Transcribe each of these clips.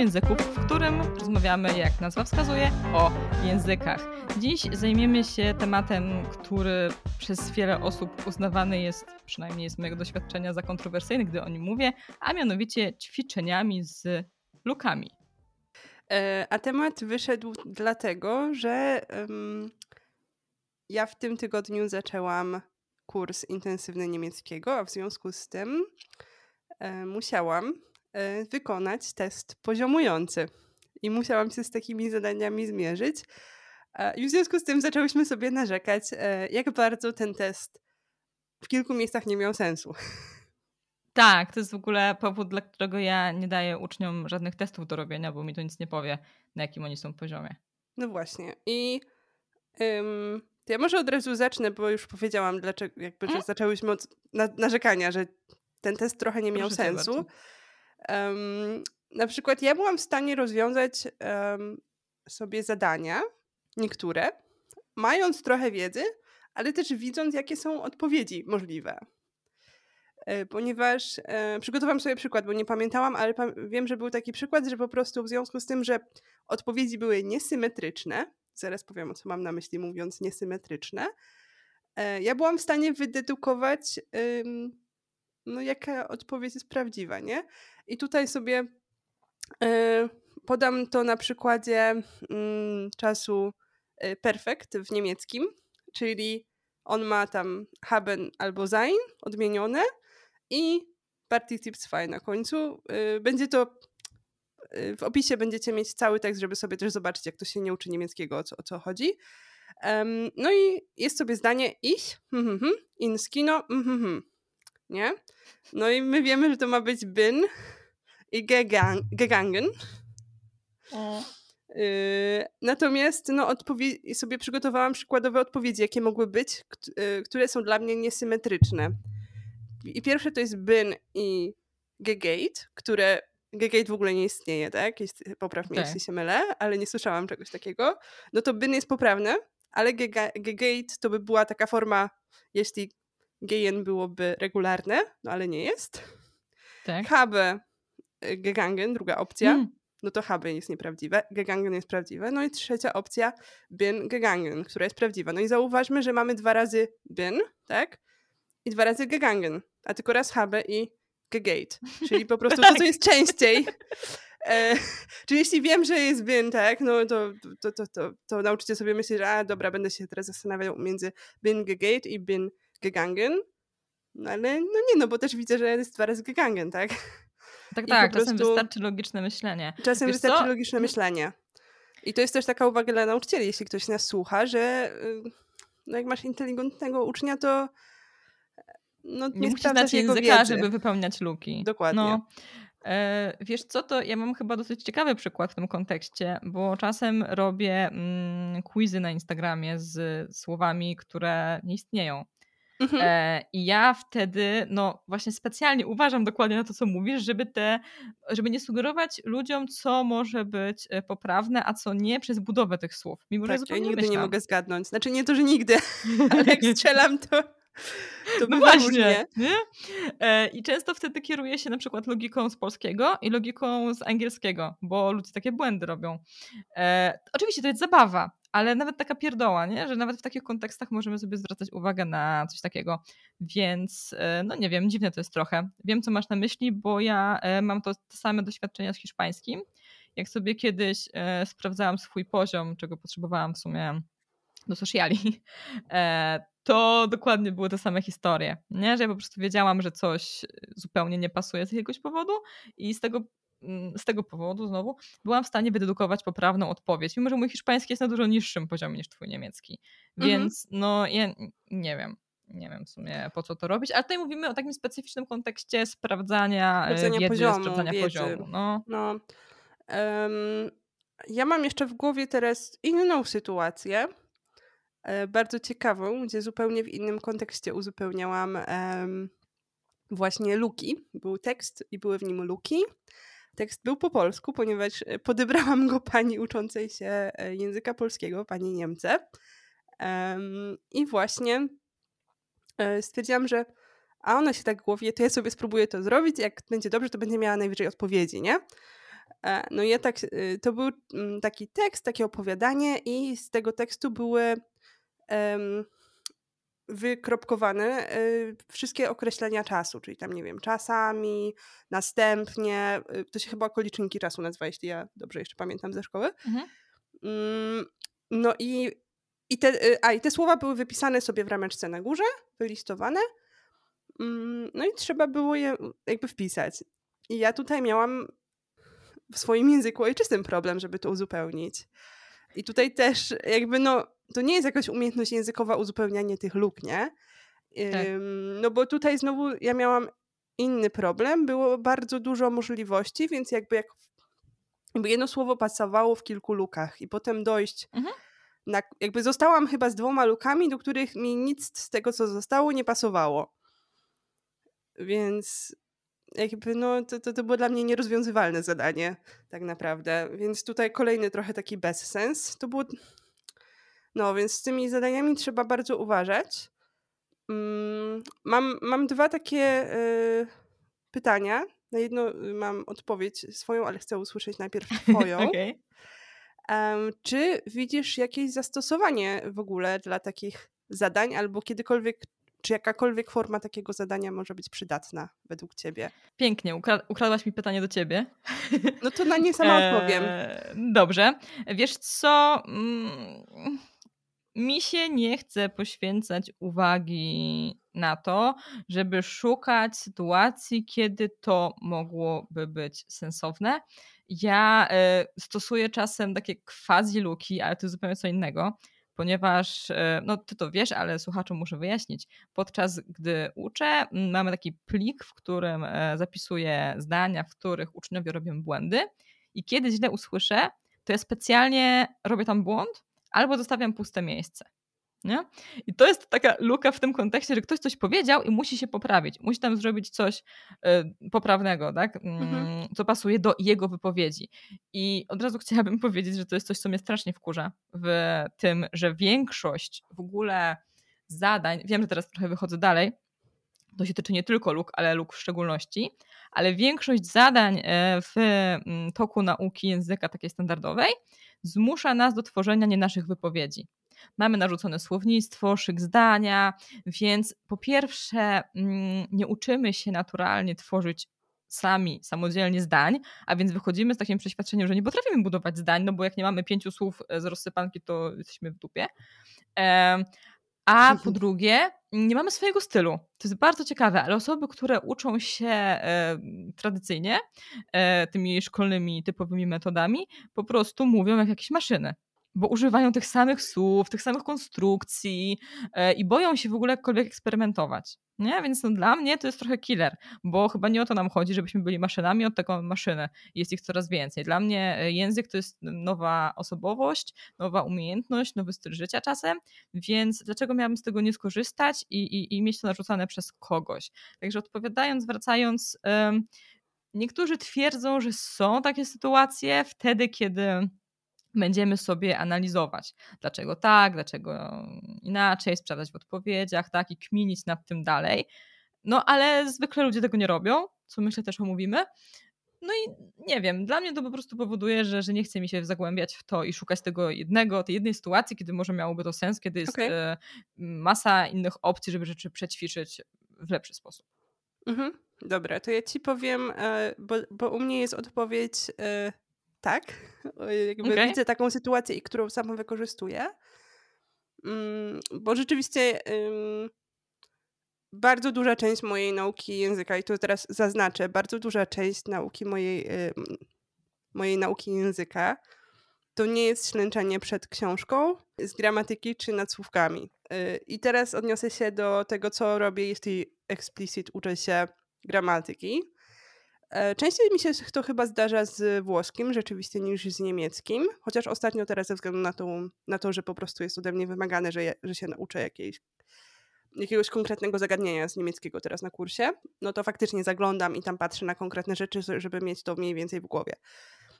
języków, w którym rozmawiamy, jak nazwa wskazuje, o językach. Dziś zajmiemy się tematem, który przez wiele osób uznawany jest, przynajmniej z mojego doświadczenia, za kontrowersyjny, gdy o nim mówię, a mianowicie ćwiczeniami z lukami. E, a temat wyszedł dlatego, że um, ja w tym tygodniu zaczęłam kurs intensywny niemieckiego, a w związku z tym e, musiałam wykonać test poziomujący. I musiałam się z takimi zadaniami zmierzyć. E, I w związku z tym zaczęłyśmy sobie narzekać, e, jak bardzo ten test w kilku miejscach nie miał sensu. Tak, to jest w ogóle powód, dla którego ja nie daję uczniom żadnych testów do robienia, bo mi to nic nie powie, na jakim oni są poziomie. No właśnie. I ym, to ja może od razu zacznę, bo już powiedziałam, dlaczego, jakby, że zaczęłyśmy od na, narzekania, że ten test trochę nie miał Proszę sensu. Um, na przykład ja byłam w stanie rozwiązać um, sobie zadania, niektóre, mając trochę wiedzy, ale też widząc, jakie są odpowiedzi możliwe. E, Ponieważ e, przygotowałam sobie przykład, bo nie pamiętałam, ale wiem, że był taki przykład, że po prostu w związku z tym, że odpowiedzi były niesymetryczne, zaraz powiem, o co mam na myśli mówiąc niesymetryczne, e, ja byłam w stanie wydedukować, no, jaka odpowiedź jest prawdziwa, nie? I tutaj sobie y, podam to na przykładzie mm, czasu y, perfekt w niemieckim, czyli on ma tam haben albo sein odmienione i Partizip 2 na końcu. Y, Będzie to y, w opisie będziecie mieć cały tekst, żeby sobie też zobaczyć, jak to się nie uczy niemieckiego, o co, o co chodzi. Em, no i jest sobie zdanie ich, mhm, mhm, ins Kino, mhm, mhm. Nie? No i my wiemy, że to ma być bin i gegang, gegangen. Yy, natomiast no, sobie przygotowałam przykładowe odpowiedzi, jakie mogły być, yy, które są dla mnie niesymetryczne. I pierwsze to jest bin i gegate, które gegate w ogóle nie istnieje, tak? Jest, popraw mnie, Tak. jeśli się mylę, ale nie słyszałam czegoś takiego. No to bin jest poprawne, ale gega- gegate to by była taka forma, jeśli gejen byłoby regularne, no ale nie jest. Tak? Habe y, gegangen, druga opcja Mm. no to habe jest nieprawdziwe, gegangen jest prawdziwe. No i trzecia opcja, bin gegangen, która jest prawdziwa. No i zauważmy, że mamy dwa razy bin, tak? I dwa razy gegangen, a tylko raz habe i gegate. Czyli po prostu to, co jest częściej. E, czyli jeśli wiem, że jest bin, tak, no to, to, to, to, to nauczycie sobie myśleć, że a dobra, będę się teraz zastanawiał między bin gegate i bin gegangen. No ale no nie, no bo też widzę, że jest dwa razy gegangen, tak? Tak, I tak, czasem prostu- wystarczy logiczne myślenie. Czasem Wiesz wystarczy co? logiczne myślenie. I to jest też taka uwaga dla nauczycieli, jeśli ktoś nas słucha, że y, no jak masz inteligentnego ucznia, to no, nie, Nie musisz znać języka, wiedzy. żeby wypełniać luki. Dokładnie. No, e, wiesz co, to ja mam chyba dosyć ciekawy przykład w tym kontekście, bo czasem robię mm, quizy na Instagramie z słowami, które nie istnieją. Mhm. E, I ja wtedy, no właśnie specjalnie uważam dokładnie na to, co mówisz, żeby te, żeby nie sugerować ludziom, co może być e, poprawne, a co nie przez budowę tych słów. Mimo, że tak, ja zupełnie nigdy nie mogę zgadnąć. Znaczy nie to, że nigdy, ale jak strzelam, to, to No właśnie, różnie. nie? E, I często wtedy kieruję się na przykład logiką z polskiego i logiką z angielskiego, bo ludzie takie błędy robią. E, oczywiście to jest zabawa, ale nawet taka pierdoła, nie? że nawet w takich kontekstach możemy sobie zwracać uwagę na coś takiego. Więc, e, no nie wiem, dziwne to jest trochę. Wiem, co masz na myśli, bo ja e, mam to, te same doświadczenia z hiszpańskim. Jak sobie kiedyś e, sprawdzałam swój poziom, czego potrzebowałam w sumie do sociali, to dokładnie były te same historie. Nie? Że ja po prostu wiedziałam, że coś zupełnie nie pasuje z jakiegoś powodu i z tego, z tego powodu znowu byłam w stanie wydedukować poprawną odpowiedź, mimo że mój hiszpański jest na dużo niższym poziomie niż twój niemiecki. Mhm. Więc no ja nie wiem. Nie wiem w sumie po co to robić, ale tutaj mówimy o takim specyficznym kontekście sprawdzania, e, Sprawdzania wiedzy, poziomu, sprawdzania wiedzy. poziomu. No. No. Em, ja mam jeszcze w głowie teraz inną sytuację, e, bardzo ciekawą, gdzie zupełnie w innym kontekście uzupełniałam em, właśnie luki. Był tekst i były w nim luki. Tekst był po polsku, ponieważ e, podebrałam go pani uczącej się e, języka polskiego, pani Niemce. Em, I właśnie e, stwierdziłam, że A ona się tak głowie, to ja sobie spróbuję to zrobić, jak będzie dobrze, to będzie miała najwyżej odpowiedzi, nie? No ja tak, to był mm, taki tekst, takie opowiadanie i z tego tekstu były wykropkowane y, wszystkie określenia czasu, czyli tam, nie wiem, czasami, następnie, y, to się chyba koliczniki czasu nazywa, jeśli ja dobrze jeszcze pamiętam ze szkoły. Mhm. Mm, no i, i, te, a, i te słowa były wypisane sobie w rameczce na górze, wylistowane, mm, no i trzeba było je jakby wpisać. I ja tutaj miałam w swoim języku ojczystym problem, żeby to uzupełnić. I tutaj też jakby no, to nie jest jakaś umiejętność językowa uzupełnianie tych luk, nie? Tak. No bo tutaj znowu ja miałam inny problem, było bardzo dużo możliwości, więc jakby jak jakby jedno słowo pasowało w kilku lukach i potem dojść mhm. na, jakby zostałam chyba z dwoma lukami, do których mi nic z tego, co zostało, nie pasowało. Więc jakby no, to, to, to było dla mnie nierozwiązywalne zadanie, tak naprawdę. Więc tutaj kolejny trochę taki bezsens. To było. No, więc z tymi zadaniami trzeba bardzo uważać. Mm, mam, mam dwa takie y, pytania. Na jedno y, mam odpowiedź swoją, ale chcę usłyszeć najpierw Twoją. okay. um, czy widzisz jakieś zastosowanie w ogóle dla takich zadań, albo kiedykolwiek czy jakakolwiek forma takiego zadania może być przydatna według ciebie? Pięknie, ukradłaś mi pytanie do ciebie. No to na nie sama odpowiem. dobrze. Wiesz co? Mm, mi się nie chce poświęcać uwagi na to, żeby szukać sytuacji, kiedy to mogłoby być sensowne. Ja y, stosuję czasem takie quasi luki, ale to jest zupełnie co innego ponieważ, e, no ty to wiesz, ale słuchaczom muszę wyjaśnić. Podczas gdy uczę, mamy taki plik, w którym e, zapisuję zdania, w których uczniowie robią błędy i kiedy źle usłyszę, to ja specjalnie robię tam błąd albo zostawiam puste miejsce. Nie? I to jest taka luka w tym kontekście, że ktoś coś powiedział i musi się poprawić. Musi tam zrobić coś y, poprawnego, tak? Mhm. Mm, co pasuje do jego wypowiedzi. I od razu chciałabym powiedzieć, że to jest coś, co mnie strasznie wkurza w tym, że większość w ogóle zadań, wiem, że teraz trochę wychodzę dalej, to się tyczy nie tylko luk, ale luk w szczególności, ale większość zadań e, w mm, toku nauki języka takiej standardowej zmusza nas do tworzenia nie naszych wypowiedzi mamy narzucone słownictwo, szyk zdania, więc po pierwsze mm, nie uczymy się naturalnie tworzyć sami, samodzielnie zdań, a więc wychodzimy z takim przeświadczeniem, że nie potrafimy budować zdań, no bo jak nie mamy pięciu słów z rozsypanki, to jesteśmy w dupie. A po drugie, nie mamy swojego stylu. To jest bardzo ciekawe, ale osoby, które uczą się e, tradycyjnie, e, tymi szkolnymi, typowymi metodami, po prostu mówią jak jakieś maszyny bo używają tych samych słów, tych samych konstrukcji e, i boją się w ogóle jakkolwiek eksperymentować. Nie? Więc no, dla mnie to jest trochę killer, bo chyba nie o to nam chodzi, żebyśmy byli maszynami, od tego maszyny. Jest ich coraz więcej. Dla mnie e, język to jest nowa osobowość, nowa umiejętność, nowy styl życia czasem, więc dlaczego miałabym z tego nie skorzystać i, i, i mieć to narzucane przez kogoś? Także odpowiadając, wracając, niektórzy twierdzą, że są takie sytuacje wtedy, kiedy będziemy sobie analizować, dlaczego tak, dlaczego inaczej, sprawdzać w odpowiedziach, tak, i kminić nad tym dalej. No ale zwykle ludzie tego nie robią, co myślę też omówimy. No i nie wiem, dla mnie to po prostu powoduje, że, że nie chce mi się zagłębiać w to i szukać tego jednego, tej jednej sytuacji, kiedy może miałoby to sens, kiedy jest okay. masa innych opcji, żeby rzeczy przećwiczyć w lepszy sposób. Mhm. Dobra, to ja ci powiem, e, bo, bo u mnie jest odpowiedź e, tak. Jakby okay. Widzę taką sytuację, którą sama wykorzystuję. Mm, bo rzeczywiście bardzo duża część mojej nauki języka, i to teraz zaznaczę, bardzo duża część nauki mojej, mojej nauki języka to nie jest ślęczenie przed książką z gramatyki czy nad słówkami. Y, I teraz odniosę się do tego, co robię, jeśli explicit uczę się gramatyki. E, częściej mi się to chyba zdarza z włoskim rzeczywiście niż z niemieckim, chociaż ostatnio teraz ze względu na, tą, na to, że po prostu jest ode mnie wymagane, że, że się nauczę jakiejś, jakiegoś konkretnego zagadnienia z niemieckiego teraz na kursie, no to faktycznie zaglądam i tam patrzę na konkretne rzeczy, żeby mieć to mniej więcej w głowie.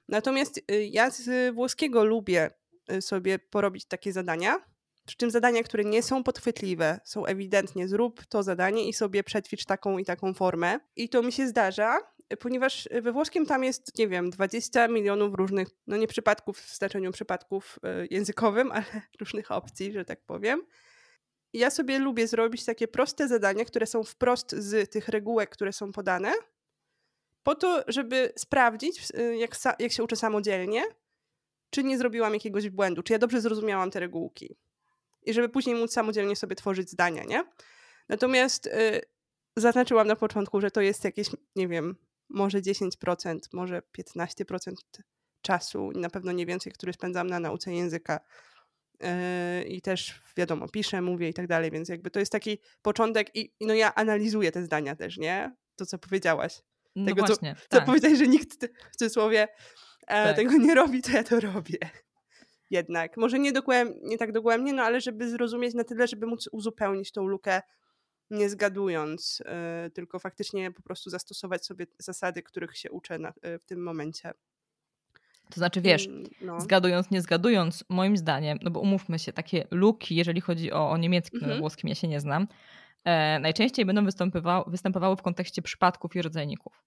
Natomiast y, ja z włoskiego lubię y, sobie porobić takie zadania, Przy czym zadania, które nie są podchwytliwe, są ewidentnie zrób to zadanie i sobie przetwicz taką i taką formę. I to mi się zdarza, ponieważ we włoskim tam jest, nie wiem, 20 milionów różnych, no nie przypadków w znaczeniu przypadków e, językowym, ale różnych opcji, że tak powiem. Ja sobie lubię zrobić takie proste zadania, które są wprost z tych regułek, które są podane, po to, żeby sprawdzić, e, jak, jak się uczę samodzielnie, czy nie zrobiłam jakiegoś błędu, czy ja dobrze zrozumiałam te regułki. I żeby później móc samodzielnie sobie tworzyć zdania, nie? Natomiast y, zaznaczyłam na początku, że to jest jakieś, nie wiem, może 10%, może 15% czasu, na pewno nie więcej, który spędzam na nauce języka. Yy, I też wiadomo, piszę, mówię i tak dalej, więc jakby to jest taki początek i, i no ja analizuję te zdania też, nie? To, co powiedziałaś. No Tego, właśnie, co, tak. co powiedziałeś, że nikt w cudzysłowie e, Tak. tego nie robi, to ja to robię. Jednak. Może nie, dogłęb, nie tak dogłębnie, no ale żeby zrozumieć na tyle, żeby móc uzupełnić tą lukę, nie zgadując, e, tylko faktycznie po prostu zastosować sobie zasady, których się uczę na, e, w tym momencie. To znaczy, wiesz, no. zgadując, nie zgadując, moim zdaniem, no bo umówmy się, takie luki, jeżeli chodzi o, o niemiecki, no Mhm. włoskim ja się nie znam, e, najczęściej będą występowały, występowały w kontekście przypadków i rodzajników.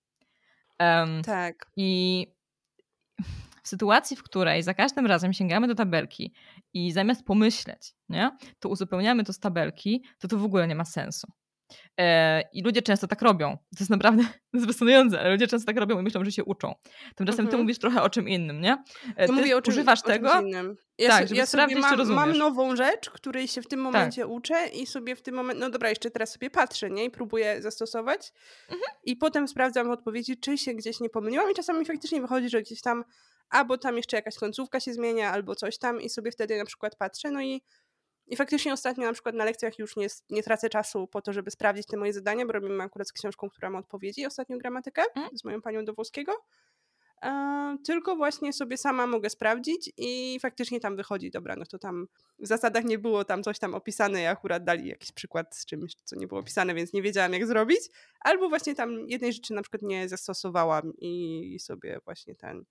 Em, Tak. I w sytuacji, w której za każdym razem sięgamy do tabelki i zamiast pomyśleć, nie, to uzupełniamy to z tabelki, to to w ogóle nie ma sensu. E, I ludzie często tak robią. To jest naprawdę fascynujące, ale ludzie często tak robią i myślą, że się uczą. Tymczasem ty Mhm. mówisz trochę o czym innym, nie? E, Ja Ty mówię o czym, używasz o czymś tego, innym. Ja, tak, so, ja sprawdzić, sobie czy mam, mam rozumiesz. nową rzecz, której się w tym Tak. momencie uczę i sobie w tym momencie, no dobra, jeszcze teraz sobie patrzę, nie? I próbuję zastosować Mhm. i potem sprawdzam w odpowiedzi, czy się gdzieś nie pomyliłam i czasami faktycznie wychodzi, że gdzieś tam albo tam jeszcze jakaś końcówka się zmienia, albo coś tam i sobie wtedy na przykład patrzę, no i i faktycznie ostatnio na przykład na lekcjach już nie, nie tracę czasu po to, żeby sprawdzić te moje zadania, bo robimy akurat z książką, która ma odpowiedzi, ostatnią gramatykę Mhm. z moją panią do włoskiego. E, tylko właśnie sobie sama mogę sprawdzić i faktycznie tam wychodzi, dobra, no to tam w zasadach nie było tam coś tam opisane i akurat dali jakiś przykład z czymś, co nie było opisane, więc nie wiedziałam jak zrobić, albo właśnie tam jednej rzeczy na przykład nie zastosowałam i sobie właśnie ten,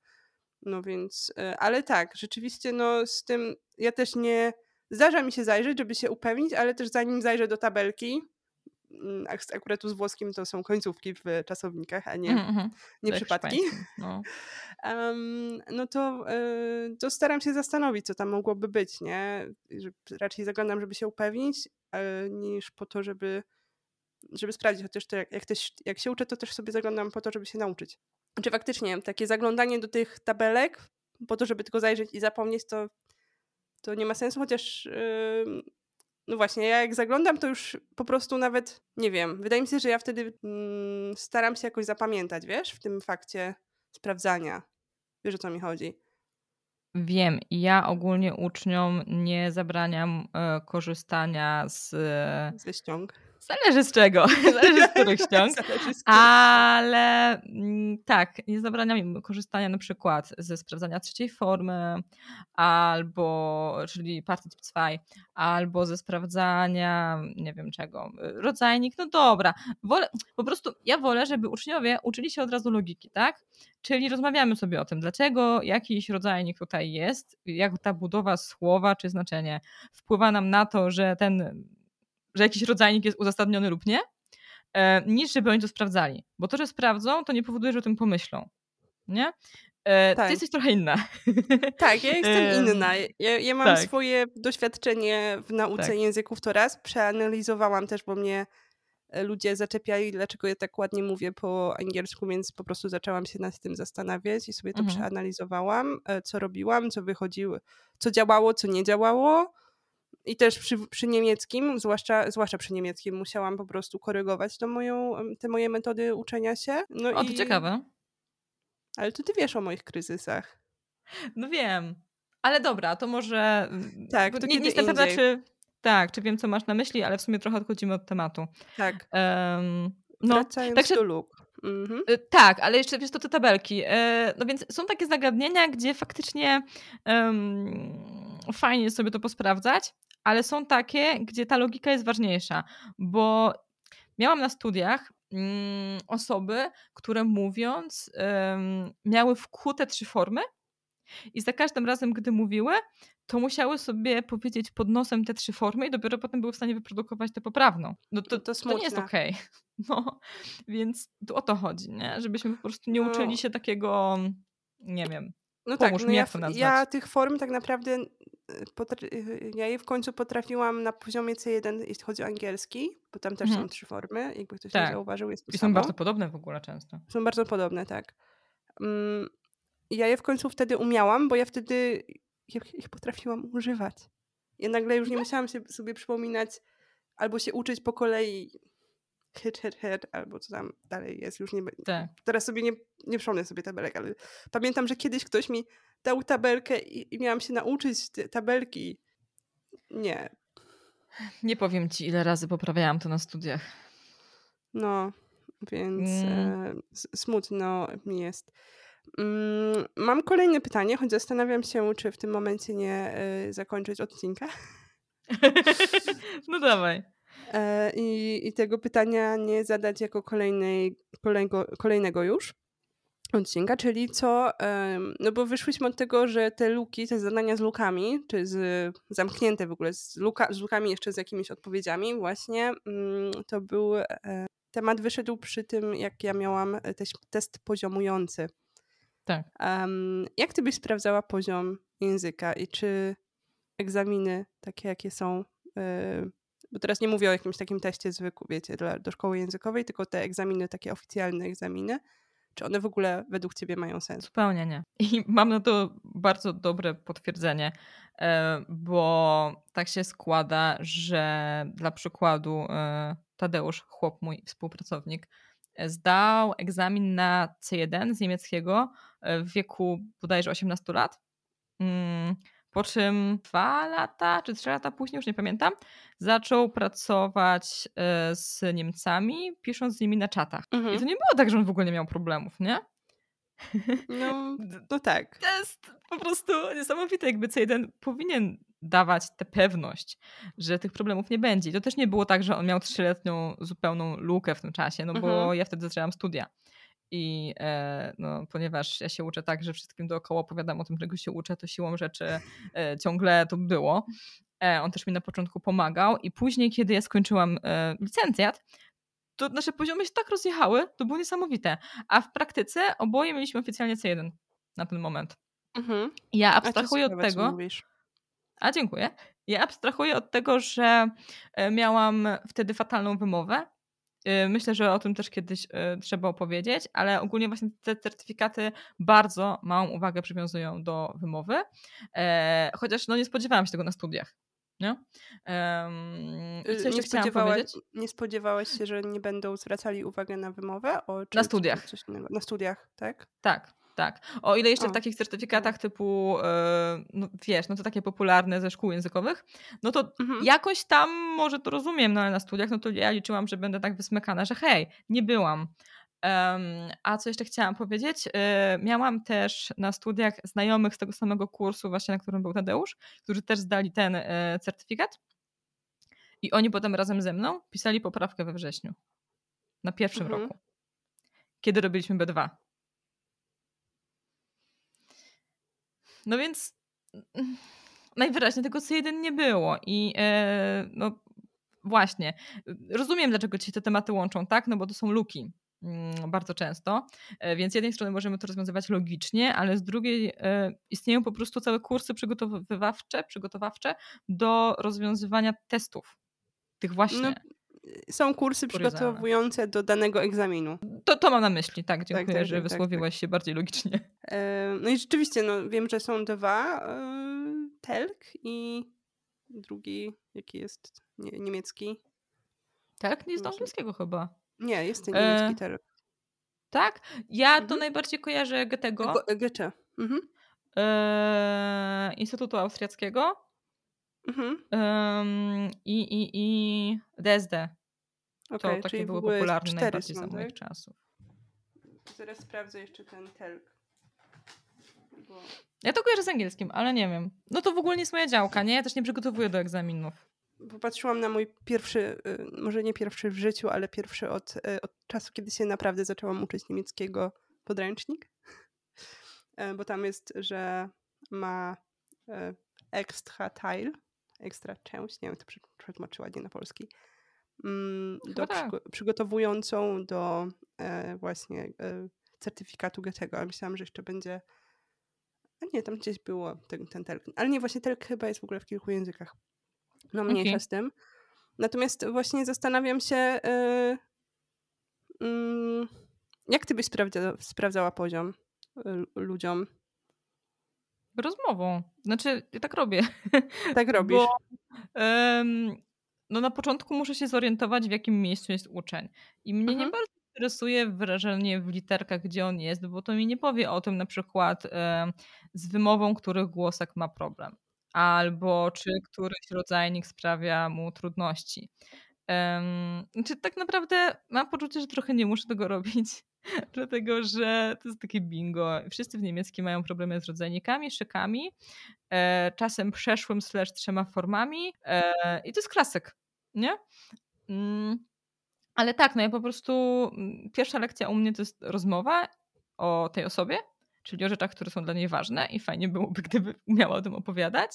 no więc, e, ale tak, rzeczywiście no z tym, ja też nie, zdarza mi się zajrzeć, żeby się upewnić, ale też zanim zajrzę do tabelki, mm, ak- akurat tu z włoskim to są końcówki w czasownikach, a nie, Mhm, mhm. nie przypadki, No. Em, no to, y, to staram się zastanowić, co tam mogłoby być, nie? Raczej zaglądam, żeby się upewnić, e, niż po to, żeby, żeby sprawdzić. Chociaż to jak, jak, też, jak się uczę, to też sobie zaglądam po to, żeby się nauczyć. Czy faktycznie takie zaglądanie do tych tabelek, po to, żeby tylko zajrzeć i zapomnieć, to, to nie ma sensu, chociaż ym, no właśnie, ja jak zaglądam, to już po prostu nawet, nie wiem, wydaje mi się, że ja wtedy mm, staram się jakoś zapamiętać, wiesz, w tym fakcie sprawdzania. Wiesz o co mi chodzi? Wiem, ja ogólnie uczniom nie zabraniam e, korzystania z. E, Ze ściąg. Zależy z czego, zależy z których ściąg. Z. Ale mm, tak, nie zabraniam korzystania na przykład ze sprawdzania trzeciej formy, albo, czyli Partizip 2, albo ze sprawdzania, nie wiem czego, rodzajnik, no dobra. Wolę, po prostu ja wolę, żeby uczniowie uczyli się od razu logiki, tak? Czyli rozmawiamy sobie o tym, dlaczego jakiś rodzajnik tutaj jest, jak ta budowa słowa czy znaczenie wpływa nam na to, że ten, że jakiś rodzajnik jest uzasadniony lub nie, e, niż żeby oni to sprawdzali. Bo to, że sprawdzą, to nie powoduje, że o tym pomyślą. Nie? E, Tak. Ty jesteś trochę inna. Tak, ja jestem Em, inna. Ja, ja mam tak. swoje doświadczenie w nauce Tak. języków to raz. Przeanalizowałam też, bo mnie e, ludzie zaczepiali, dlaczego ja tak ładnie mówię po angielsku, więc po prostu zaczęłam się nad tym zastanawiać i sobie to Mhm. przeanalizowałam, co robiłam, co wychodziło, co działało, co nie działało. I też przy, przy niemieckim, zwłaszcza, zwłaszcza przy niemieckim, musiałam po prostu korygować to moją, te moje metody uczenia się. No O, to i, ciekawe. Ale to ty wiesz o moich kryzysach. No wiem. Ale dobra, to może. Tak, bo to nie, nie jestem pewna, czy. Tak, czy wiem, co masz na myśli, ale w sumie trochę odchodzimy od tematu. Tak. Em, no, Wracając także- do luk. Mhm. Y, Tak, ale jeszcze wiesz, to te tabelki. E, No więc są takie zagadnienia, gdzie faktycznie em, fajnie jest sobie to posprawdzać, ale są takie, gdzie ta logika jest ważniejsza, bo miałam na studiach mm, osoby, które mówiąc em, miały wkute trzy formy I za każdym razem, gdy mówiły, to musiały sobie powiedzieć pod nosem te trzy formy i dopiero potem były w stanie wyprodukować tę poprawną. No to, to, to nie jest okej. Okay. No, więc tu o to chodzi, nie? Żebyśmy po prostu nie no. uczyli się takiego, nie wiem, no tak, Pomóż tak, no ja, ja tych form tak naprawdę ja je w końcu potrafiłam na poziomie C1, jeśli chodzi o angielski, bo tam też mhm. są trzy formy, jakby ktoś tak. nie zauważył, jest I są bardzo podobne w ogóle często. Są bardzo podobne, tak. Um, ja je w końcu wtedy umiałam, bo ja wtedy ich potrafiłam używać. Ja nagle już nie mhm. musiałam się, sobie przypominać albo się uczyć po kolei hit, hit, hit, albo co tam dalej jest, już nie tak. Teraz sobie nie, nie przypomnę sobie tabelek, ale pamiętam, że kiedyś ktoś mi dał tabelkę i, i miałam się nauczyć tabelki. Nie. Nie powiem ci, ile razy poprawiałam to na studiach. No, więc mm. e, smutno mi jest. Mm, mam kolejne pytanie, choć zastanawiam się, czy w tym momencie nie e, zakończyć odcinka. no dawaj. E, I, I tego pytania nie zadać jako kolejnej, kolejnego, kolejnego już odcinka, czyli co, no bo wyszłyśmy od tego, że te luki, te zadania z lukami, czy z zamknięte w ogóle, z, luka, z lukami jeszcze z jakimiś odpowiedziami właśnie, mm, to był, e, temat wyszedł przy tym, jak ja miałam też test poziomujący. Tak. Um, jak ty byś sprawdzała poziom języka i czy egzaminy takie, jakie są, yy, bo teraz nie mówię o jakimś takim teście zwykłym, wiecie, dla, do szkoły językowej, tylko te egzaminy, takie oficjalne egzaminy, czy one w ogóle według ciebie mają sens? Zupełnie nie. I mam na to bardzo dobre potwierdzenie, e, bo tak się składa, że dla przykładu e, Tadeusz, chłop mój współpracownik, zdał egzamin na C1 z niemieckiego e, w wieku bodajże 18 lat. Po czym dwa lata czy trzy lata później, już nie pamiętam, zaczął pracować e, z Niemcami, pisząc z nimi na czatach. Mhm. I to nie było tak, że on w ogóle nie miał problemów, nie? No, no tak. To jest po prostu niesamowite, jakby C1 powinien dawać tę pewność, że tych problemów nie będzie. I to też nie było tak, że on miał trzyletnią zupełną lukę w tym czasie, no bo mhm. ja wtedy zaczęłam studia. I e, no, ponieważ ja się uczę tak, że wszystkim dookoła opowiadam o tym, czego się uczę, to siłą rzeczy e, ciągle to było. E, on też mi na początku pomagał i później, kiedy ja skończyłam licencjat, to nasze poziomy się tak rozjechały, to było niesamowite. A w praktyce oboje mieliśmy oficjalnie C1 na ten moment. Mhm. Ja abstrahuję od tego. A dziękuję. Ja abstrahuję od tego, że miałam wtedy fatalną wymowę. E, myślę, że o tym też kiedyś e, trzeba opowiedzieć, ale ogólnie właśnie te certyfikaty bardzo małą uwagę przywiązują do wymowy, chociaż no nie spodziewałam się tego na studiach. Nie? Um, nie, spodziewałaś, nie spodziewałaś się, że nie będą zwracali uwagi na wymowę? O, czy, na studiach. Na studiach, tak? Tak. Tak. O ile jeszcze o. w takich certyfikatach typu, yy, no wiesz, no to takie popularne ze szkół językowych, no to mhm. jakoś tam może to rozumiem, no ale na studiach, no to ja liczyłam, że będę tak wysmykana, że hej, nie byłam. Um, a co jeszcze chciałam powiedzieć? Yy, miałam też na studiach znajomych z tego samego kursu, właśnie na którym był Tadeusz, którzy też zdali ten yy, certyfikat. I oni potem razem ze mną pisali poprawkę we wrześniu. Na pierwszym mhm. roku. Kiedy robiliśmy B2. No więc mm, najwyraźniej tego C1 nie było i e, no właśnie, rozumiem dlaczego ci te tematy łączą, tak? No bo to są luki mm, bardzo często, e, więc z jednej strony możemy to rozwiązywać logicznie, ale z drugiej e, istnieją po prostu całe kursy przygotowywawcze, przygotowawcze do rozwiązywania testów tych właśnie. No, są kursy przygotowujące do danego egzaminu. To, to mam na myśli, tak. Dziękuję, tak, tak, że tak, tak wysłowiłaś tak. się bardziej logicznie. E, no i rzeczywiście, no, wiem, że są dwa. E, Telk i drugi, jaki jest nie, niemiecki. Tak? Nie jest do angielskiego chyba. Nie, jest ten niemiecki e... Telk. Tak? Ja mhm. to najbardziej kojarzę Goethego. Goethe. Mhm. E... Instytutu Austriackiego. Mhm. Um, I i, i DSD. Okay, to takie były popularne najbardziej za moich tak? czasów. Zaraz sprawdzę jeszcze ten telk. Bo... Ja to kojarzę z angielskim, ale nie wiem. No to w ogóle nie jest moja działka, nie? Ja też nie przygotowuję do egzaminów. Popatrzyłam na mój pierwszy, y, może nie pierwszy w życiu, ale pierwszy od, y, od czasu, kiedy się naprawdę zaczęłam uczyć niemieckiego podręcznik. E, bo tam jest, że ma e, extra tile, ekstra część, nie wiem, to przetłumaczyła ładnie na polski, mm, do tak. przygo przygotowującą do e, właśnie e, certyfikatu Goethego. A myślałam, że jeszcze będzie a nie, tam gdzieś było ten, ten telk. Ale nie, właśnie telk chyba jest w ogóle w kilku językach. No mniejsza okay. z tym. Natomiast właśnie zastanawiam się, yy, yy, jak ty byś sprawdza, sprawdzała poziom yy, ludziom? Rozmową. Znaczy, ja tak robię. Tak robisz. Bo, no na początku muszę się zorientować, w jakim miejscu jest uczeń. I mnie nie mhm. bardzo interesuje wyrażenie w literkach, gdzie on jest, bo to mi nie powie o tym na przykład z wymową, których głosek ma problem, albo czy któryś rodzajnik sprawia mu trudności. Um, tak naprawdę mam poczucie, że trochę nie muszę tego robić, dlatego że to jest takie bingo. Wszyscy w niemieckim mają problemy z rodzajnikami, szykami, e, czasem przeszłym slash trzema formami e, i to jest klasyk, nie? Mm. Ale tak, no ja po prostu mm, pierwsza lekcja u mnie to jest rozmowa o tej osobie, czyli o rzeczach, które są dla niej ważne i fajnie byłoby, gdyby miała o tym opowiadać,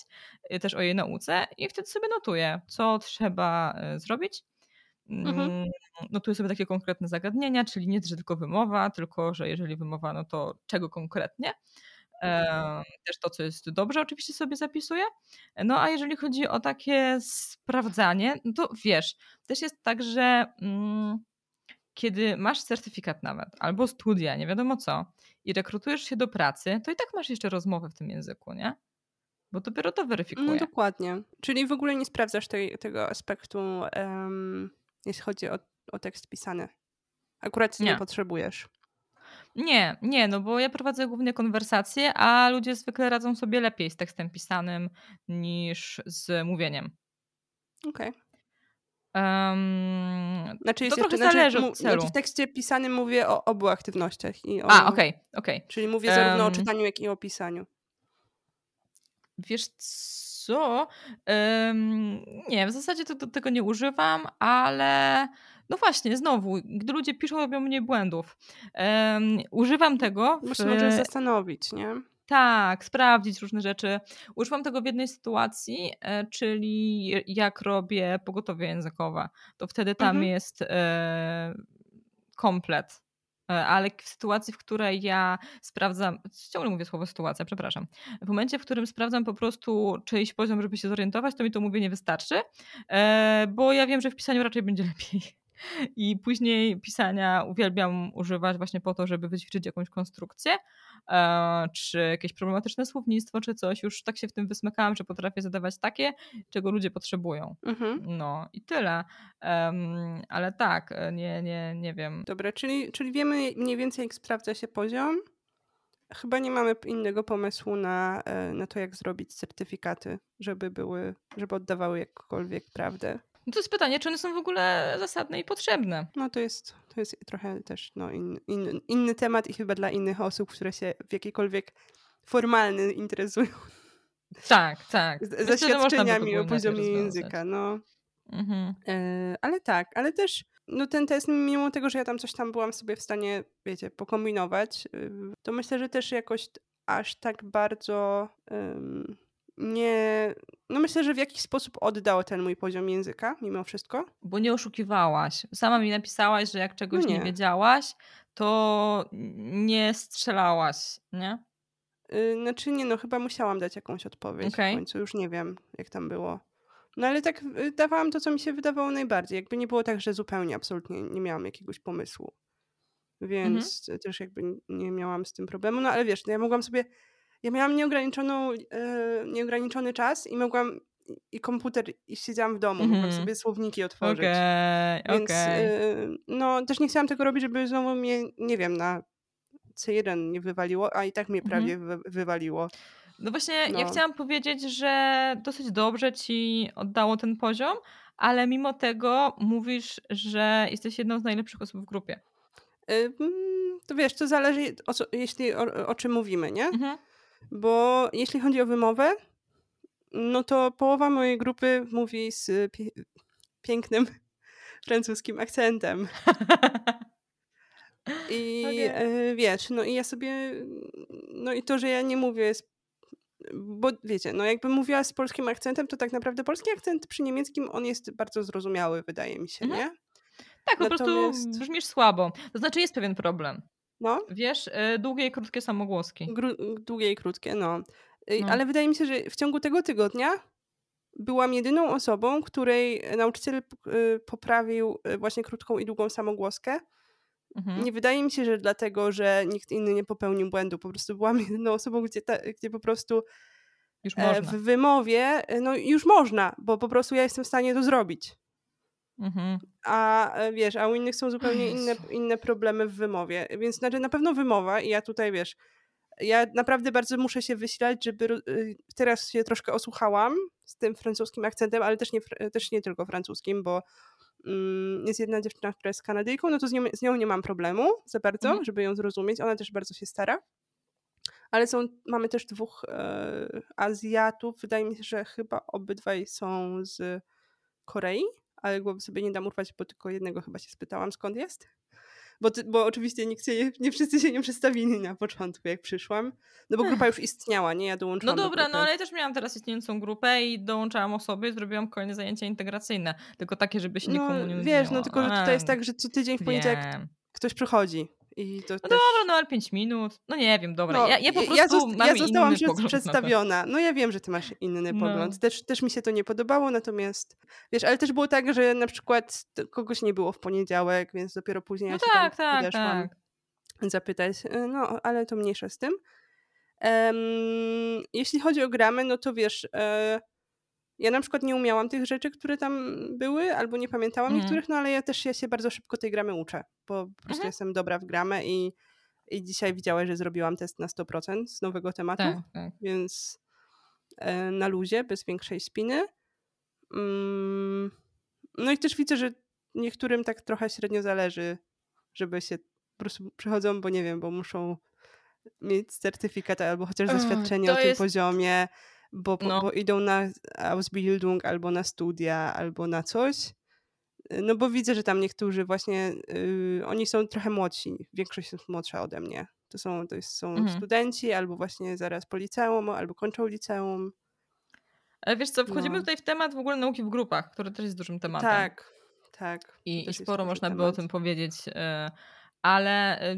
y, też o jej nauce i wtedy sobie notuję, co trzeba y, zrobić. Mhm. Mm, notuję sobie takie konkretne zagadnienia, czyli nie, że tylko wymowa, tylko że jeżeli wymowa, no to czego konkretnie. Też to, co jest dobrze, oczywiście sobie zapisuję. No a jeżeli chodzi o takie sprawdzanie, no to wiesz, też jest tak, że mm, kiedy masz certyfikat nawet, albo studia, nie wiadomo co, i rekrutujesz się do pracy, to i tak masz jeszcze rozmowę w tym języku, nie? Bo dopiero to weryfikuje. No dokładnie. Czyli w ogóle nie sprawdzasz tej, tego aspektu, um, jeśli chodzi o, o tekst pisany. Akurat nie. nie potrzebujesz. Nie, nie, no bo ja prowadzę głównie konwersacje, a ludzie zwykle radzą sobie lepiej z tekstem pisanym niż z mówieniem. Okej. Okay. Um, znaczy to trochę znaczy, zależy od celu. Znaczy w tekście pisanym mówię o obu aktywnościach. I o, a, okej, okay, okej. Okay. Czyli mówię zarówno um, o czytaniu, jak i o pisaniu. Wiesz co? Um, nie, w zasadzie to, to, tego nie używam, ale no właśnie, znowu, gdy ludzie piszą, robią mniej błędów. Używam tego. W... Można zastanowić, nie? Tak, sprawdzić różne rzeczy. Używam tego w jednej sytuacji, e, czyli jak robię pogotowie językowe. To wtedy tam mhm. jest e, komplet e, ale w sytuacji, w której ja sprawdzam, ciągle mówię słowo sytuacja, przepraszam, w momencie, w którym sprawdzam po prostu czyjś poziom, żeby się zorientować, to mi to mówienie wystarczy, bo ja wiem, że w pisaniu raczej będzie lepiej. I później pisania uwielbiam używać właśnie po to, żeby wyćwiczyć jakąś konstrukcję, e, czy jakieś problematyczne słownictwo, czy coś. Już tak się w tym wysmykałam, że potrafię zadawać takie, czego ludzie potrzebują. Mhm. No i tyle. Um, ale tak, nie, nie, nie wiem. Dobra, czyli, czyli wiemy mniej więcej, jak sprawdza się poziom. Chyba nie mamy innego pomysłu na, e, na to, jak zrobić certyfikaty, żeby były, żeby oddawały jakkolwiek prawdę. No to jest pytanie, czy one są w ogóle zasadne i potrzebne. No to jest, to jest trochę też no, in, in, inny temat i chyba dla innych osób, które się w jakikolwiek formalny interesują. Tak, tak. Z, zaświadczeniami o poziomie języka. No. Mhm. E, ale tak, ale też no ten test, mimo tego, że ja tam coś tam byłam sobie w stanie, wiecie, pokombinować, y, to myślę, że też jakoś aż tak bardzo um, nie. No myślę, że w jakiś sposób oddał ten mój poziom języka, mimo wszystko. Bo nie oszukiwałaś. Sama mi napisałaś, że jak czegoś no nie. nie. wiedziałaś, to nie strzelałaś, nie? Yy, znaczy nie, no chyba musiałam dać jakąś odpowiedź okay. w końcu. Już nie wiem, jak tam było. No ale tak y, dawałam to, co mi się wydawało najbardziej. Jakby nie było tak, że zupełnie, absolutnie nie miałam jakiegoś pomysłu. Więc mhm. też jakby nie miałam z tym problemu. No ale wiesz, no ja mogłam sobie ja miałam nieograniczoną, e, nieograniczony czas i mogłam i komputer i siedziałam w domu, mm -hmm. mogłam mhm. sobie słowniki otworzyć. Okay, Więc okay. no też nie chciałam tego robić, żeby znowu mnie, nie wiem, na C1 nie wywaliło, a i tak mnie prawie mm -hmm. wy, wywaliło. No właśnie, no. ja chciałam powiedzieć, że dosyć dobrze ci oddało ten poziom, ale mimo tego mówisz, że jesteś jedną z najlepszych osób w grupie. to wiesz, to zależy, o co, jeśli o, o czym mówimy, nie? Mhm. Bo jeśli chodzi o wymowę, no to połowa mojej grupy mówi z pie- pięknym francuskim akcentem. I okay. E, wiesz, no i ja sobie, no i to, że ja nie mówię bo wiecie, no jakbym mówiła z polskim akcentem, to tak naprawdę polski akcent przy niemieckim on jest bardzo zrozumiały, wydaje mi się, Mhm. nie? Tak, po Natomiast- prostu brzmisz słabo. To znaczy jest pewien problem. No, Wiesz, y, długie i krótkie samogłoski. gru- długie i krótkie, no. Y, No. Ale wydaje mi się, że w ciągu tego tygodnia byłam jedyną osobą, której nauczyciel y, poprawił właśnie krótką i długą samogłoskę. Mhm. Nie wydaje mi się, że dlatego, że nikt inny nie popełnił błędu. Po prostu byłam jedyną osobą, gdzie, ta, gdzie po prostu e, w wymowie, e, no już można, bo po prostu ja jestem w stanie to zrobić. Mhm. A e, wiesz, a u innych są zupełnie inne, inne problemy w wymowie. Więc znaczy na pewno wymowa i ja tutaj wiesz, ja naprawdę bardzo muszę się wysilać, żeby y, teraz się troszkę osłuchałam z tym francuskim akcentem, ale też nie, też nie tylko francuskim, bo mm, jest jedna dziewczyna, która jest Kanadyjką, no to z nią, z nią nie mam problemu za bardzo, Mhm. żeby ją zrozumieć. Ona też bardzo się stara. Ale są, mamy też dwóch e, Azjatów. Wydaje mi się, że chyba obydwaj są z Korei, ale głowy sobie nie dam urwać, bo tylko jednego chyba się spytałam, skąd jest. Bo, ty, bo oczywiście nikt się nie, nie wszyscy się nie przedstawili na początku, jak przyszłam. No bo grupa już istniała, nie? Ja No dołączyłam do dobra, grupy. no ale ja też miałam teraz istniejącą grupę i dołączałam osoby, zrobiłam kolejne zajęcia integracyjne. Tylko takie, żeby się nikomu nie no, nudziło. wiesz, no tylko, że tutaj jest tak, że co tydzień w poniedziałek Wiem. ktoś przychodzi. I to No też... dobra, no ale 5 minut. No nie wiem, dobra. No, ja, ja po prostu ja, zost- mam ja zostałam inny pogląd przedstawiona. No ja wiem, że ty masz inny No. pogląd. Też, też mi się to nie podobało, natomiast wiesz, ale też było tak, że na przykład kogoś nie było w poniedziałek, więc dopiero później No ja się tak, tam tak, podeszłam tak. zapytać. Y, No, ale to mniejsza z tym. Em, jeśli chodzi o gramy, no to wiesz, e, ja na przykład nie umiałam tych rzeczy, które tam były, albo nie pamiętałam Mhm. niektórych, no ale ja też ja się bardzo szybko tej gramy uczę, bo po prostu Mhm. jestem dobra w gramę i, i dzisiaj widziałeś, że zrobiłam test na 100% z nowego tematu Tak, tak. więc e, na luzie, bez większej spiny. Mm, No i też widzę, że niektórym tak trochę średnio zależy, żeby się po prostu przychodzą, bo nie wiem, bo muszą mieć certyfikat albo chociaż doświadczenie o tym jest- poziomie, bo, No. bo idą na Ausbildung albo na studia, albo na coś. No bo widzę, że tam niektórzy właśnie, y, oni są trochę młodsi, większość jest młodsza ode mnie. To są, to jest, są Mhm. studenci, albo właśnie zaraz po liceum, albo kończą liceum. Ale wiesz co, wchodzimy No. tutaj w temat w ogóle nauki w grupach, który też jest dużym tematem. Tak, tak. I, i sporo można by o temat. tym powiedzieć. e, Ale e,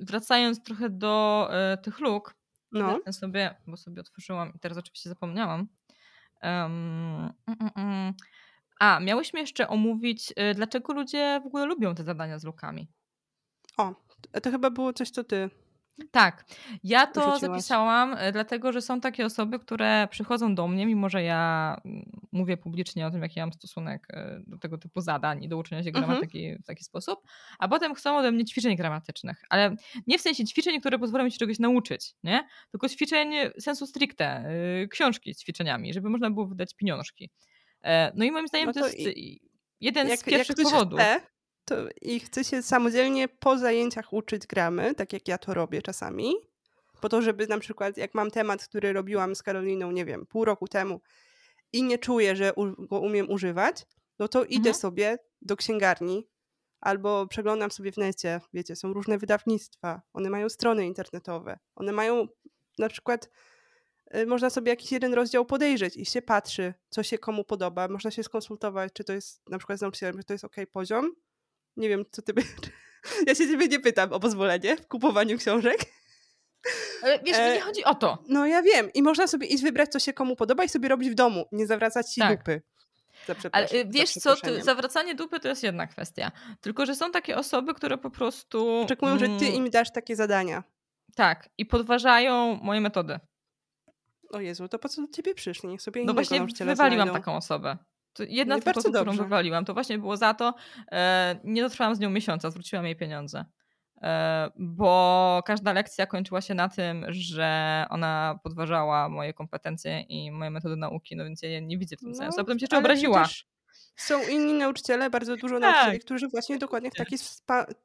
wracając trochę do tych luk, No, Wezmę sobie, bo sobie otworzyłam i teraz oczywiście zapomniałam. Um, mm, mm, mm. A, miałyśmy jeszcze omówić, y, dlaczego ludzie w ogóle lubią te zadania z lukami. o, to chyba było coś, co ty. Tak, ja to Rzuciłaś. zapisałam, y, dlatego że są takie osoby, które przychodzą do mnie, mimo że ja mm, mówię publicznie o tym, jaki ja mam stosunek y, do tego typu zadań i do uczenia się Mhm. gramatyki w taki sposób, a potem chcą ode mnie ćwiczeń gramatycznych, ale nie w sensie ćwiczeń, które pozwolą mi się czegoś nauczyć, nie? tylko ćwiczeń sensu stricte, y, książki z ćwiczeniami, żeby można było wydać pieniążki. E, No i moim zdaniem No to, to jest i- jeden z Jak, jak pierwszych powodów. chce to i chce się samodzielnie po zajęciach uczyć gramy, tak jak ja to robię czasami, po to, żeby na przykład, jak mam temat, który robiłam z Karoliną, nie wiem, pół roku temu i nie czuję, że go umiem używać, no to idę Mhm. sobie do księgarni albo przeglądam sobie w necie, wiecie, są różne wydawnictwa, one mają strony internetowe, one mają na przykład y, można sobie jakiś jeden rozdział podejrzeć i się patrzy, co się komu podoba. Można się skonsultować, czy to jest na przykład z nauczycielem, czy to jest ok poziom. Nie wiem, co ty. Ja się ciebie nie pytam o pozwolenie w kupowaniu książek. Ale wiesz, E, nie chodzi o to. No ja wiem. I można sobie iść wybrać, co się komu podoba i sobie robić w domu. Nie zawracać ci Tak. dupy. Ale y, wiesz co, ty, zawracanie dupy to jest jedna kwestia. Tylko, że są takie osoby, które po prostu. Oczekują, że ty mm, im dasz takie zadania. Tak, i podważają moje metody. O Jezu, to po co do ciebie przyszli? Niech sobie No właśnie wywaliłam znajdą. taką osobę. To jedna No z osób, którą wywaliłam, to właśnie było za to. E, nie dotrwałam z nią miesiąca, zwróciłam jej pieniądze. E, bo każda lekcja kończyła się na tym, że ona podważała moje kompetencje i moje metody nauki, no więc ja nie widzę w tym sensu. A potem się jeszcze No, obraziła. Są inni nauczyciele, bardzo dużo Tak. nauczycieli, którzy właśnie dokładnie w taki,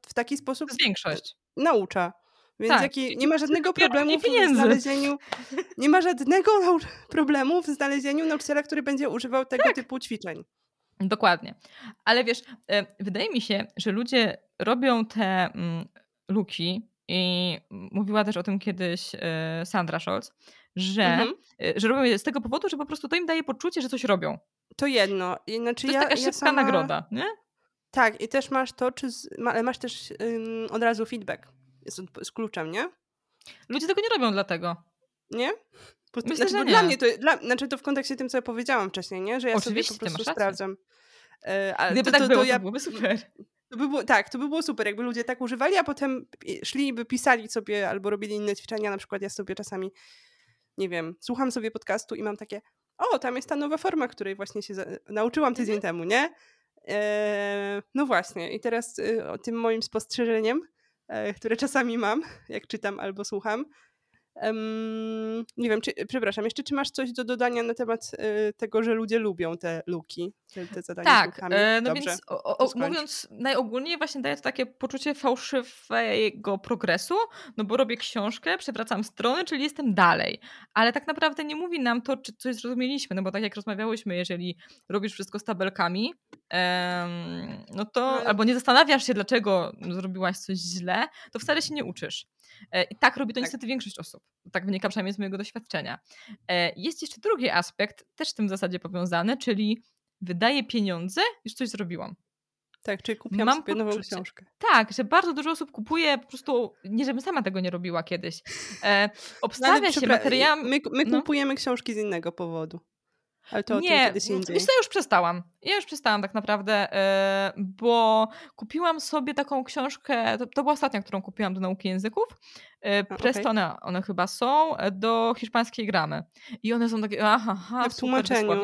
w taki sposób większość. naucza. Więc Tak. jaki, nie ma żadnego problemu w znalezieniu. Nie ma żadnego problemu w znalezieniu nauczyciela, który będzie używał tego Tak. typu ćwiczeń. Dokładnie. Ale wiesz, e, wydaje mi się, że ludzie robią te mm, luki i mówiła też o tym kiedyś e, Sandra Scholz, że, mhm. Y, że robią je z tego powodu, że po prostu to im daje poczucie, że coś robią. To jedno. Znaczy, to jest ja, taka szybka sama... nagroda, nie? Tak, i też masz to, czy z... masz też ym, od razu feedback. Jest z kluczem, nie? Ludzie tego nie robią dlatego. Nie? Bo, Myślę, znaczy, że nie. Dla mnie to, dla, znaczy to w kontekście tym, co ja powiedziałam wcześniej, nie? Że ja Oczywiście, sobie po prostu sprawdzam. Ale Gdyby to, tak to, było, to, ja, to byłoby super. To by było, tak, to by było super, jakby ludzie tak używali, a potem szli by pisali sobie albo robili inne ćwiczenia. Na przykład ja sobie czasami, nie wiem, słucham sobie podcastu i mam takie, o, tam jest ta nowa forma, której właśnie się nauczyłam tydzień mhm. temu, nie? E, no właśnie, i teraz y, o tym moim spostrzeżeniem, które czasami mam, jak czytam albo słucham, Um, nie wiem, czy, przepraszam, jeszcze czy masz coś do dodania na temat y, tego, że ludzie lubią te luki, te, te zadania Tak, e, no Dobrze, więc o, o, mówiąc najogólniej właśnie daje to takie poczucie fałszywego progresu, no bo robię książkę, przewracam strony, czyli jestem dalej, ale tak naprawdę nie mówi nam to, czy coś zrozumieliśmy, no bo tak jak rozmawiałyśmy, jeżeli robisz wszystko z tabelkami, no to no, albo nie zastanawiasz się, dlaczego zrobiłaś coś źle, to wcale się nie uczysz. E, I tak robi to tak. niestety większość osób. Tak wynika przynajmniej z mojego doświadczenia. E, jest jeszcze drugi aspekt, też z tym w zasadzie powiązany, czyli wydaję pieniądze, już coś zrobiłam. Tak, czyli kupiłam Mam sobie nową książkę. Tak, że bardzo dużo osób kupuje po prostu, nie żebym sama tego nie robiła kiedyś. E, obstawia no, się materiałem. My, my no. kupujemy książki z innego powodu. Ale to nie, kiedyś indziej. Wiesz już przestałam. Ja już przestałam tak naprawdę, yy, bo kupiłam sobie taką książkę, to, to, była ostatnia, którą kupiłam do nauki języków. Yy, Prestone okay. one chyba są, e, do hiszpańskiej gramy. I one są takie, aha, aha w tłumaczeniu.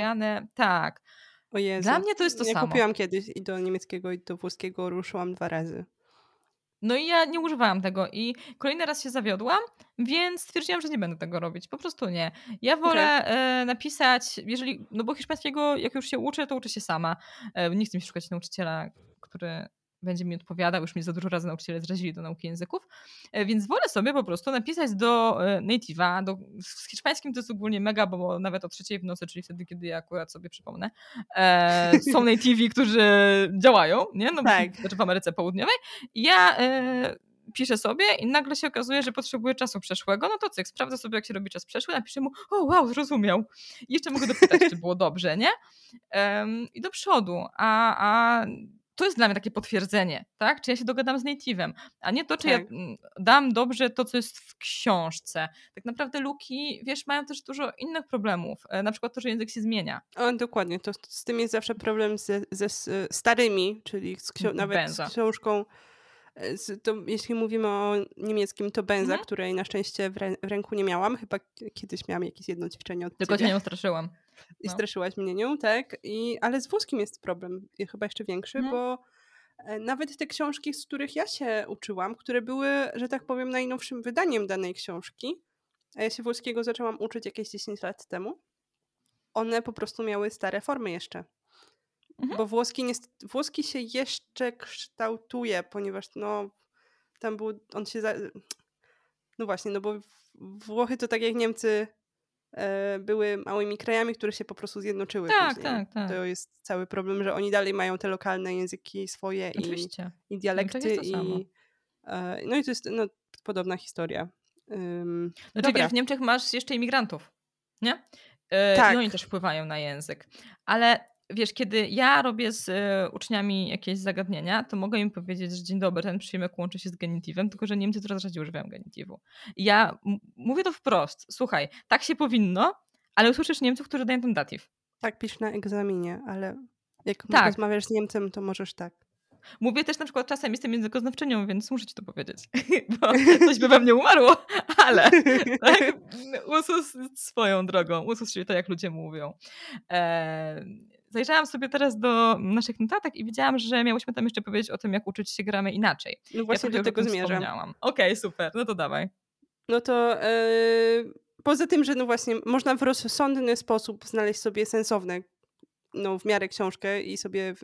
Tak. O Jezu. Dla mnie to jest to ja samo. kupiłam kiedyś i do niemieckiego i do włoskiego ruszyłam dwa razy. No i ja nie używałam tego i kolejny raz się zawiodłam, więc stwierdziłam, że nie będę tego robić. Po prostu nie. Ja wolę okay. e, napisać, jeżeli, no bo hiszpańskiego jak już się uczę, to uczę się sama. E, nie chcę mi szukać nauczyciela, który będzie mi odpowiadał, już mnie za dużo razy nauczyciele zrazili do nauki języków, e, więc wolę sobie po prostu napisać do e, native'a, do, z hiszpańskim to jest ogólnie mega, bo nawet o trzeciej w nocy, czyli wtedy, kiedy ja akurat sobie przypomnę, e, są nativi, którzy działają, nie? No, tak. Znaczy w Ameryce Południowej. I ja e, piszę sobie i nagle się okazuje, że potrzebuję czasu przeszłego, no to cyk, sprawdzę sobie, jak się robi czas przeszły, napiszę mu, o wow, zrozumiał. I jeszcze mogę dopytać, czy było dobrze, nie? Um, I do przodu. A, a to jest dla mnie takie potwierdzenie, tak? Czy ja się dogadam z native'em, a nie to, czy tak. ja mm, dam dobrze to, co jest w książce. Tak naprawdę luki, wiesz, mają też dużo innych problemów. E, na przykład to, że język się zmienia. O, dokładnie. To, z tym jest zawsze problem ze, ze starymi, czyli z nawet Benza. z książką e, to, jeśli mówimy o niemieckim, to benza, mhm. której na szczęście w, rę w, ręku nie miałam. Chyba kiedyś miałam jakieś jedno ćwiczenie od Tylko ciebie. cię nią straszyłam. I no. straszyłaś mnie nią, tak? I, ale z włoskim jest problem chyba jeszcze większy, mhm. bo e, nawet te książki, z których ja się uczyłam, które były, że tak powiem, najnowszym wydaniem danej książki, a ja się włoskiego zaczęłam uczyć jakieś 10 lat temu, one po prostu miały stare formy jeszcze. Mhm. Bo włoski, nie, włoski się jeszcze kształtuje, ponieważ no, tam był, on się, za, no właśnie, no bo Włochy to tak jak Niemcy były małymi krajami, które się po prostu zjednoczyły. Tak, tak, tak. To jest cały problem, że oni dalej mają te lokalne języki swoje i, i, dialekty. I, e, no i to jest no, podobna historia. Um, znaczy w Niemczech masz jeszcze imigrantów, nie? E, tak. I oni też wpływają na język. Ale wiesz, kiedy ja robię z y, uczniami jakieś zagadnienia, to mogę im powiedzieć, że dzień dobry, ten przyjmek łączy się z genitywem, tylko że Niemcy coraz rzadziej używają genitywu. I ja mówię to wprost. Słuchaj, tak się powinno, ale usłyszysz Niemców, którzy dają ten datyw. Tak pisz na egzaminie, ale jak tak. rozmawiasz z Niemcem, to możesz tak. Mówię też na przykład czasem jestem językoznawczynią, więc muszę ci to powiedzieć, bo coś by we mnie umarło, ale tak, usus swoją drogą, usus, czyli to jak ludzie mówią. Eee, zajrzałam sobie teraz do naszych notatek i widziałam, że miałyśmy tam jeszcze powiedzieć o tym, jak uczyć się gramy inaczej. No właśnie ja do tego zmierzam. Okej, okay, super, no to dawaj. No to yy, poza tym, że no właśnie można w rozsądny sposób znaleźć sobie sensowne no, w miarę książkę i sobie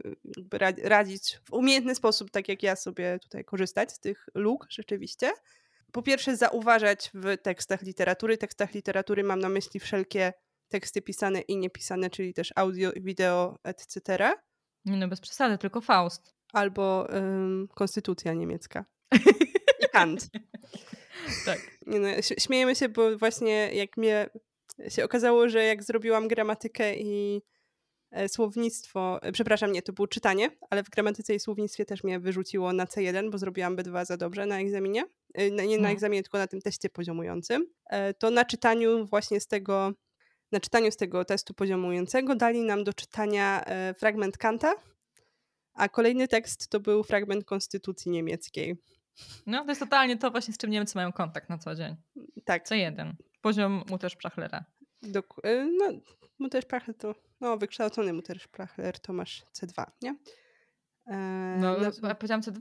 radzić w umiejętny sposób, tak jak ja sobie tutaj korzystać z tych luk rzeczywiście. Po pierwsze zauważać w tekstach literatury. Tekstach literatury mam na myśli wszelkie teksty pisane i niepisane, czyli też audio, wideo, etc. Nie no, bez przesady, tylko Faust. Albo konstytucja niemiecka. I Kant. tak. No, śmiejemy się, bo właśnie jak mnie się okazało, że jak zrobiłam gramatykę i e, słownictwo, e, przepraszam, nie, to było czytanie, ale w gramatyce i słownictwie też mnie wyrzuciło na C1, bo zrobiłam B2 za dobrze na egzaminie. E, nie na no. egzaminie, tylko na tym teście poziomującym. To na czytaniu właśnie z tego, na czytaniu z tego testu poziomującego dali nam do czytania fragment Kanta, a kolejny tekst to był fragment Konstytucji Niemieckiej. No, to jest totalnie to właśnie, z czym Niemcy mają kontakt na co dzień. Tak. Co jeden. Poziom Mutterz-Sprachlera. Dok- y, no, Muttersprachler to, no, wykształcony Muttersprachler to masz C2, nie? E, no, no, powiedziałam C2?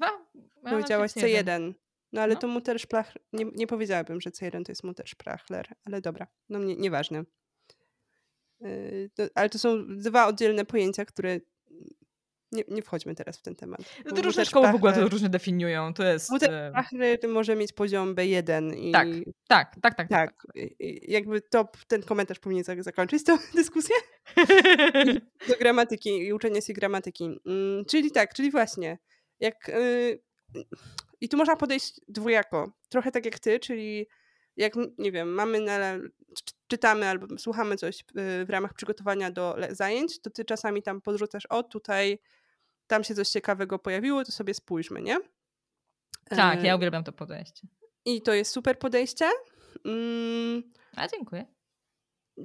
Ja powiedziałaś C1. C1. No ale no. to Muttersprachler, nie, nie powiedziałabym, że C1 to jest Muttersprachler, ale dobra, no nie, nieważne. Yy, to, ale to są dwa oddzielne pojęcia, które nie, nie wchodźmy teraz w ten temat. No to różne szkoły w ogóle to różnie definiują. To jest. Mutterfachler może mieć poziom B1 i. Tak, tak, tak, tak. tak, tak. tak. Jakby to ten komentarz powinien zakończyć tę dyskusję. Do gramatyki i uczenie się gramatyki. Mm, czyli tak, czyli właśnie. Jak. Y, I tu można podejść dwojako. Trochę tak jak ty, czyli jak, nie wiem, mamy na, czytamy albo słuchamy coś y, w ramach przygotowania do zajęć, to ty czasami tam podrzucasz, o tutaj tam się coś ciekawego pojawiło, to sobie spójrzmy, nie? Tak, ja uwielbiam to podejście. I to jest super podejście. Mm. A dziękuję.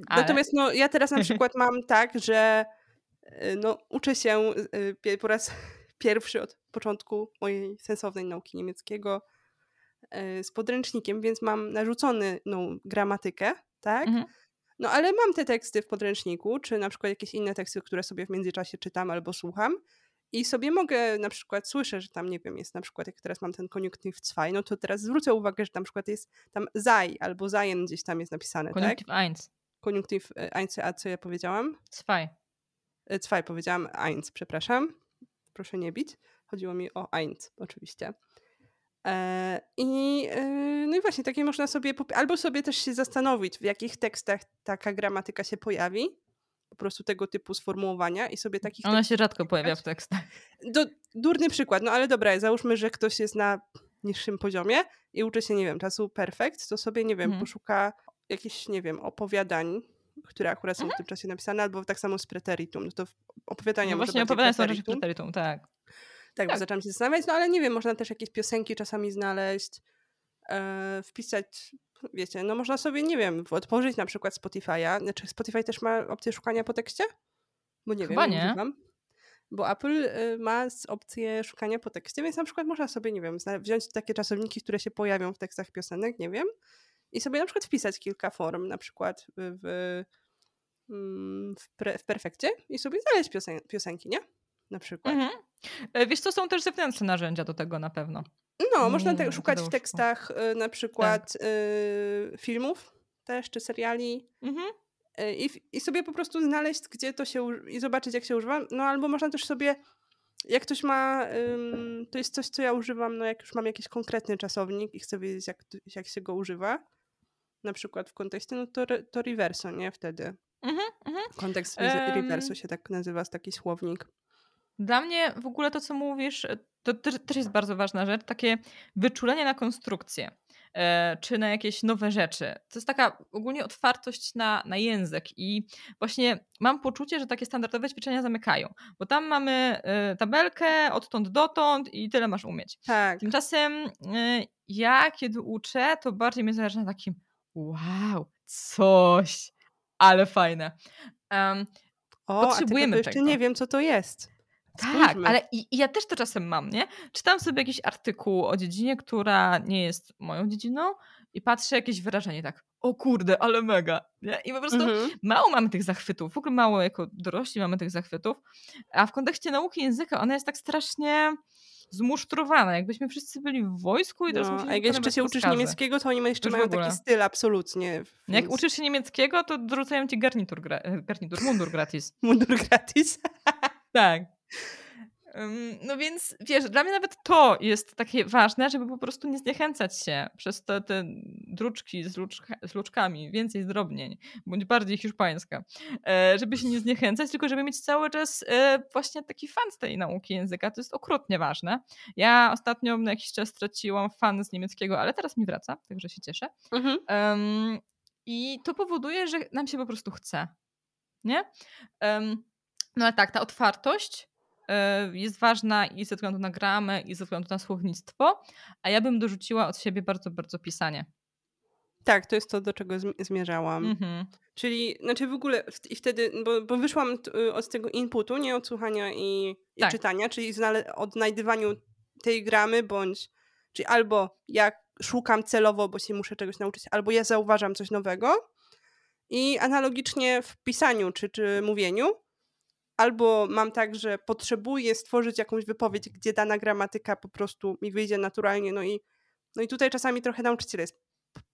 Ale... Natomiast no, ja teraz na przykład mam tak, że y, no, uczę się y, po raz pierwszy od początku mojej sensownej nauki niemieckiego z podręcznikiem, więc mam narzucony no, gramatykę, tak? Mhm. No ale mam te teksty w podręczniku, czy na przykład jakieś inne teksty, które sobie w międzyczasie czytam albo słucham i sobie mogę na przykład, słyszę, że tam, nie wiem, jest na przykład, jak teraz mam ten koniunktyw 2, no to teraz zwrócę uwagę, że na przykład jest tam zaj albo zajen gdzieś tam jest napisane, koniunktyw tak? 1. Koniunktyw 1, a co ja powiedziałam? 2. 2 e, powiedziałam, 1, przepraszam. Proszę nie bić. Chodziło mi o 1 oczywiście. E, I, e, no i właśnie takie można sobie, albo sobie też się zastanowić, w jakich tekstach taka gramatyka się pojawi, po prostu tego typu sformułowania i sobie takich... Ona się rzadko pojawia w tekstach. Do, durny przykład, no ale dobra, załóżmy, że ktoś jest na niższym poziomie i uczy się, nie wiem, czasu perfekt, to sobie, nie wiem, mhm. poszuka jakichś, nie wiem, opowiadań, które akurat są mhm. w tym czasie napisane, albo tak samo z preteritum. No to opowiadania no Właśnie opowiadania są rzeczy preteritum, tak. Tak, tak. zaczęłam się zastanawiać, no ale nie wiem, można też jakieś piosenki czasami znaleźć, e, wpisać, wiecie, no można sobie, nie wiem, otworzyć na przykład Spotify'a. Znaczy Spotify też ma opcję szukania po tekście? Bo nie Chyba wiem, nie. Używam. Bo Apple y, ma opcję szukania po tekście, więc na przykład można sobie, nie wiem, wziąć takie czasowniki, które się pojawią w tekstach piosenek, nie wiem, i sobie na przykład wpisać kilka form, na przykład w, w, mm, w, pre, w perfekcie i sobie znaleźć piosen piosenki, nie? Na przykład. Mhm. E, wiesz, to są też zewnętrzne narzędzia do tego na pewno. No, można te, szukać w tekstach y, na przykład tak. y, filmów też, czy seriali. Mhm. Y, I, I sobie po prostu znaleźć, gdzie to się i zobaczyć, jak się używa. No albo można też sobie, jak ktoś ma, ym, to jest coś, co ja używam, no jak już mam jakiś konkretny czasownik i chcę wiedzieć, jak, jak się go używa, na przykład w kontekście, no to, to reverso, nie? Wtedy. Mhm, mhm. Kontekst um, reverso się tak nazywa, taki słownik. Dla mnie w ogóle to, co mówisz, to też, też jest bardzo ważna rzecz, takie wyczulenie na konstrukcję e, czy na jakieś nowe rzeczy. To jest taka ogólnie otwartość na, na język i właśnie mam poczucie, że takie standardowe ćwiczenia zamykają, bo tam mamy e, tabelkę odtąd dotąd i tyle masz umieć. Tak. Tymczasem e, ja, kiedy uczę, to bardziej mnie zależy na takim wow, coś, ale fajne. Um, o, potrzebujemy a tego. jeszcze nie wiem, co to jest. Tak, ale i, i, ja też to czasem mam, nie? Czytam sobie jakiś artykuł o dziedzinie, która nie jest moją dziedziną i patrzę jakieś wyrażenie tak, o kurde, ale mega. Nie? I po prostu mhm. mało mamy tych zachwytów, w ogóle mało jako dorośli mamy tych zachwytów, a w kontekście nauki języka ona jest tak strasznie zmusztrowana, jakbyśmy wszyscy byli w wojsku i teraz no, A jak jeszcze się uczysz niemieckiego, to oni jeszcze mają taki styl absolutnie. Więc... Jak uczysz się niemieckiego, to dorzucają ci garnitur, gra... garnitur mundur gratis. mundur gratis? tak. No więc wiesz, dla mnie nawet to jest takie ważne, żeby po prostu nie zniechęcać się przez te, te druczki z, luczka, z luczkami, więcej zdrobnień, bądź bardziej hiszpańska, e, żeby się nie zniechęcać, tylko żeby mieć cały czas e, właśnie taki fan z tej nauki języka. To jest okrutnie ważne. Ja ostatnio na jakiś czas straciłam fan z niemieckiego, ale teraz mi wraca, także się cieszę. Mhm. Um, I to powoduje, że nam się po prostu chce. Nie? Um, no ale tak, ta otwartość jest ważna i ze względu na gramę, i ze względu na słownictwo, a ja bym dorzuciła od siebie bardzo, bardzo pisanie. Tak, to jest to, do czego zmierzałam. Mhm. Czyli, znaczy w ogóle, i wtedy, bo, bo wyszłam y, od tego inputu, nie od słuchania i, i tak. czytania, czyli odnajdywaniu tej gramy, bądź, czyli albo ja szukam celowo, bo się muszę czegoś nauczyć, albo ja zauważam coś nowego. I analogicznie w pisaniu czy, czy mówieniu, albo mam tak, że potrzebuję stworzyć jakąś wypowiedź, gdzie dana gramatyka po prostu mi wyjdzie naturalnie, no i, no i tutaj czasami trochę nauczyciel jest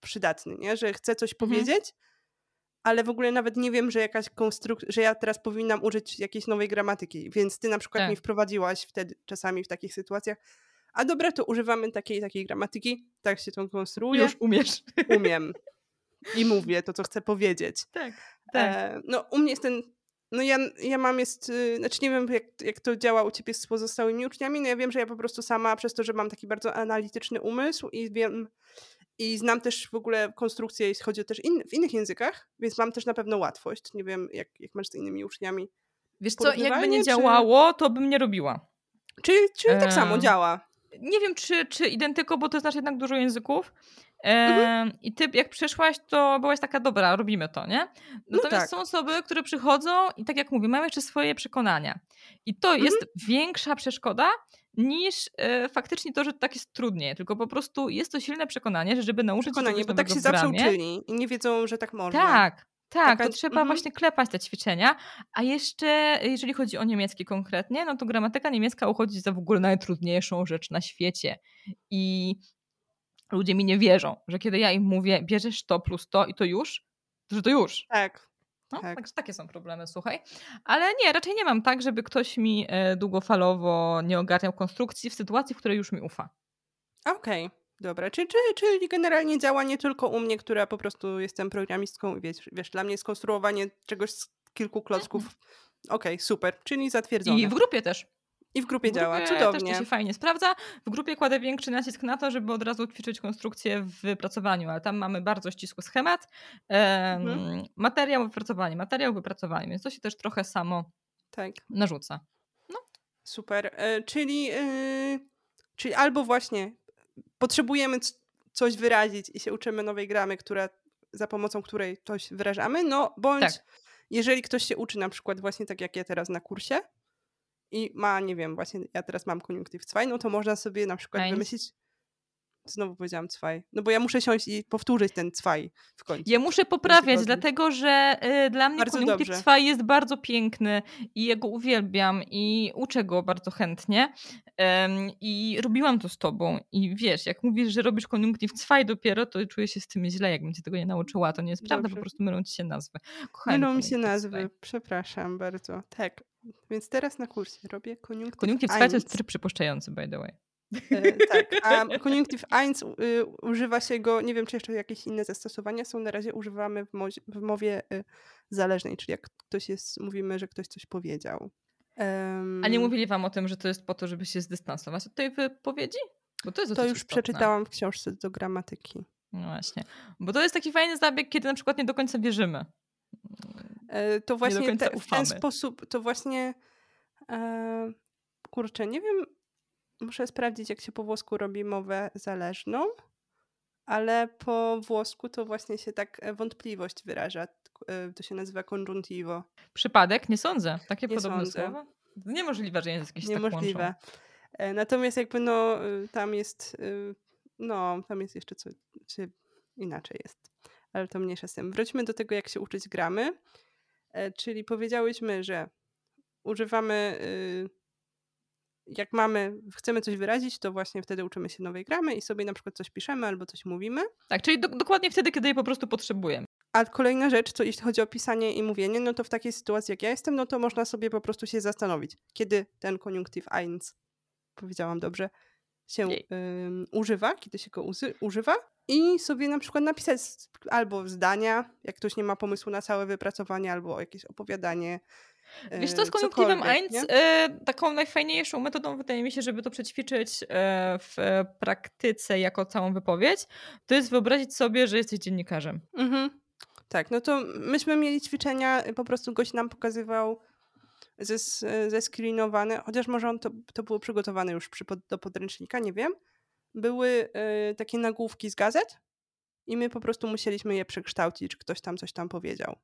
przydatny, nie? że chcę coś mhm. powiedzieć, ale w ogóle nawet nie wiem, że jakaś konstrukcja, że ja teraz powinnam użyć jakiejś nowej gramatyki, więc ty na przykład tak. mi wprowadziłaś wtedy czasami w takich sytuacjach, a dobra, to używamy takiej takiej gramatyki, tak się to konstruuje. Już umiesz. Umiem. I mówię to, co chcę powiedzieć. Tak. tak. E, no, u mnie jest ten no ja, ja mam jest, y, znaczy nie wiem jak, jak to działa u ciebie z pozostałymi uczniami, no ja wiem, że ja po prostu sama przez to, że mam taki bardzo analityczny umysł i wiem i znam też w ogóle konstrukcję, jeśli chodzi o też in, w innych językach, więc mam też na pewno łatwość. Nie wiem, jak, jak masz z innymi uczniami. Wiesz co, jakby nie czy... działało, to bym nie robiła. Czyli, czyli tak samo działa. Nie wiem, czy, czy identyko, bo to jest jednak dużo języków. Mhm. I ty, jak przyszłaś, to byłaś taka, dobra, robimy to, nie? No Natomiast no tak. są osoby, które przychodzą i tak jak mówię, mają jeszcze swoje przekonania. I to mhm. jest większa przeszkoda niż e, faktycznie to, że tak jest trudniej. Tylko po prostu jest to silne przekonanie, że żeby nauczyć przekonanie, się bo tak się zawsze uczyli i nie wiedzą, że tak można. Tak, tak, Taka, to trzeba mm-hmm. właśnie klepać te ćwiczenia. A jeszcze, jeżeli chodzi o niemiecki konkretnie, no to gramatyka niemiecka uchodzi za w ogóle najtrudniejszą rzecz na świecie. I ludzie mi nie wierzą, że kiedy ja im mówię, bierzesz to plus to i to już, to że to już. Tak. No, tak. Także takie są problemy, słuchaj. Ale nie, raczej nie mam tak, żeby ktoś mi e, długofalowo nie ogarniał konstrukcji w sytuacji, w której już mi ufa. Okej, okay, dobra. Czyli, czyli, czyli generalnie działa nie tylko u mnie, która po prostu jestem programistką i wiesz, wiesz dla mnie skonstruowanie czegoś z kilku klocków. Mhm. Okej, okay, super. Czyli zatwierdzone. I w grupie też. I w grupie w działa, grupie cudownie. Też to się fajnie sprawdza. W grupie kładę większy nacisk na to, żeby od razu ćwiczyć konstrukcję w wypracowaniu, ale tam mamy bardzo ścisły schemat. Mhm. Materiał, wypracowanie, materiał, wypracowanie, więc to się też trochę samo tak. narzuca. No. Super. E, czyli, yy, czyli albo właśnie potrzebujemy coś wyrazić i się uczymy nowej gramy, która, za pomocą której coś wyrażamy, no bądź tak. jeżeli ktoś się uczy na przykład właśnie tak jak ja teraz na kursie, i ma, nie wiem, właśnie ja teraz mam koniunktyw 2, no to można sobie na przykład nice. wymyślić Znowu powiedziałam cwaj. No bo ja muszę siąść i powtórzyć ten cwaj w końcu. Ja muszę poprawiać, dlatego że y, dla mnie bardzo koniunktyw dobrze. cwaj jest bardzo piękny i ja go uwielbiam i uczę go bardzo chętnie. I robiłam to z tobą. I wiesz, jak mówisz, że robisz koniunktyw cwaj dopiero, to czuję się z tym źle, jakbym cię tego nie nauczyła. To nie jest prawda, po prostu mylą ci się nazwy. Kochani, mylą mi się nazwy, przepraszam bardzo. Tak, więc teraz na kursie robię koniunktyw Koniunktyw cwaj to jest tryb przypuszczający, by the way. E, tak, a koniunktyw eins y, używa się go, nie wiem czy jeszcze jakieś inne zastosowania są, na razie używamy w, mozie, w mowie y, zależnej, czyli jak ktoś jest, mówimy, że ktoś coś powiedział. Um, a nie mówili wam o tym, że to jest po to, żeby się zdystansować od tej wypowiedzi? Bo to jest to już istotne. przeczytałam w książce do gramatyki. No właśnie. Bo to jest taki fajny zabieg, kiedy na przykład nie do końca wierzymy. E, to właśnie te, w ten sposób, to właśnie e, kurczę, nie wiem, muszę sprawdzić, jak się po włosku robi mowę zależną, ale po włosku to właśnie się tak e, wątpliwość wyraża. E, to się nazywa conjuntivo. Przypadek? Nie sądzę. Takie nie podobne sądzę. słowa? Niemożliwe, że jest jakieś tak Niemożliwe. Tak Natomiast jakby no, tam jest, no, tam jest jeszcze coś, inaczej jest. Ale to mniejsza z tym. Wróćmy do tego, jak się uczyć gramy. Czyli powiedziałyśmy, że używamy y, jak mamy, chcemy coś wyrazić, to właśnie wtedy uczymy się nowej gramy i sobie na przykład coś piszemy albo coś mówimy. Tak, czyli do, dokładnie wtedy, kiedy je po prostu potrzebujemy. A kolejna rzecz, to jeśli chodzi o pisanie i mówienie, no to w takiej sytuacji jak ja jestem, no to można sobie po prostu się zastanowić, kiedy ten koniunktyw eins, powiedziałam dobrze, się um, używa, kiedy się go używa i sobie na przykład napisać albo zdania, jak ktoś nie ma pomysłu na całe wypracowanie, albo jakieś opowiadanie, Wiesz co, z konjunktywem eins e, taką najfajniejszą metodą wydaje mi się, żeby to przećwiczyć e, w praktyce jako całą wypowiedź, to jest wyobrazić sobie, że jesteś dziennikarzem. Mhm. Tak, no to myśmy mieli ćwiczenia, po prostu gość nam pokazywał zescreenowane, chociaż może on to, to było przygotowane już przy, do podręcznika, nie wiem. Były y, takie nagłówki z gazet i my po prostu musieliśmy je przekształcić, ktoś tam coś tam powiedział.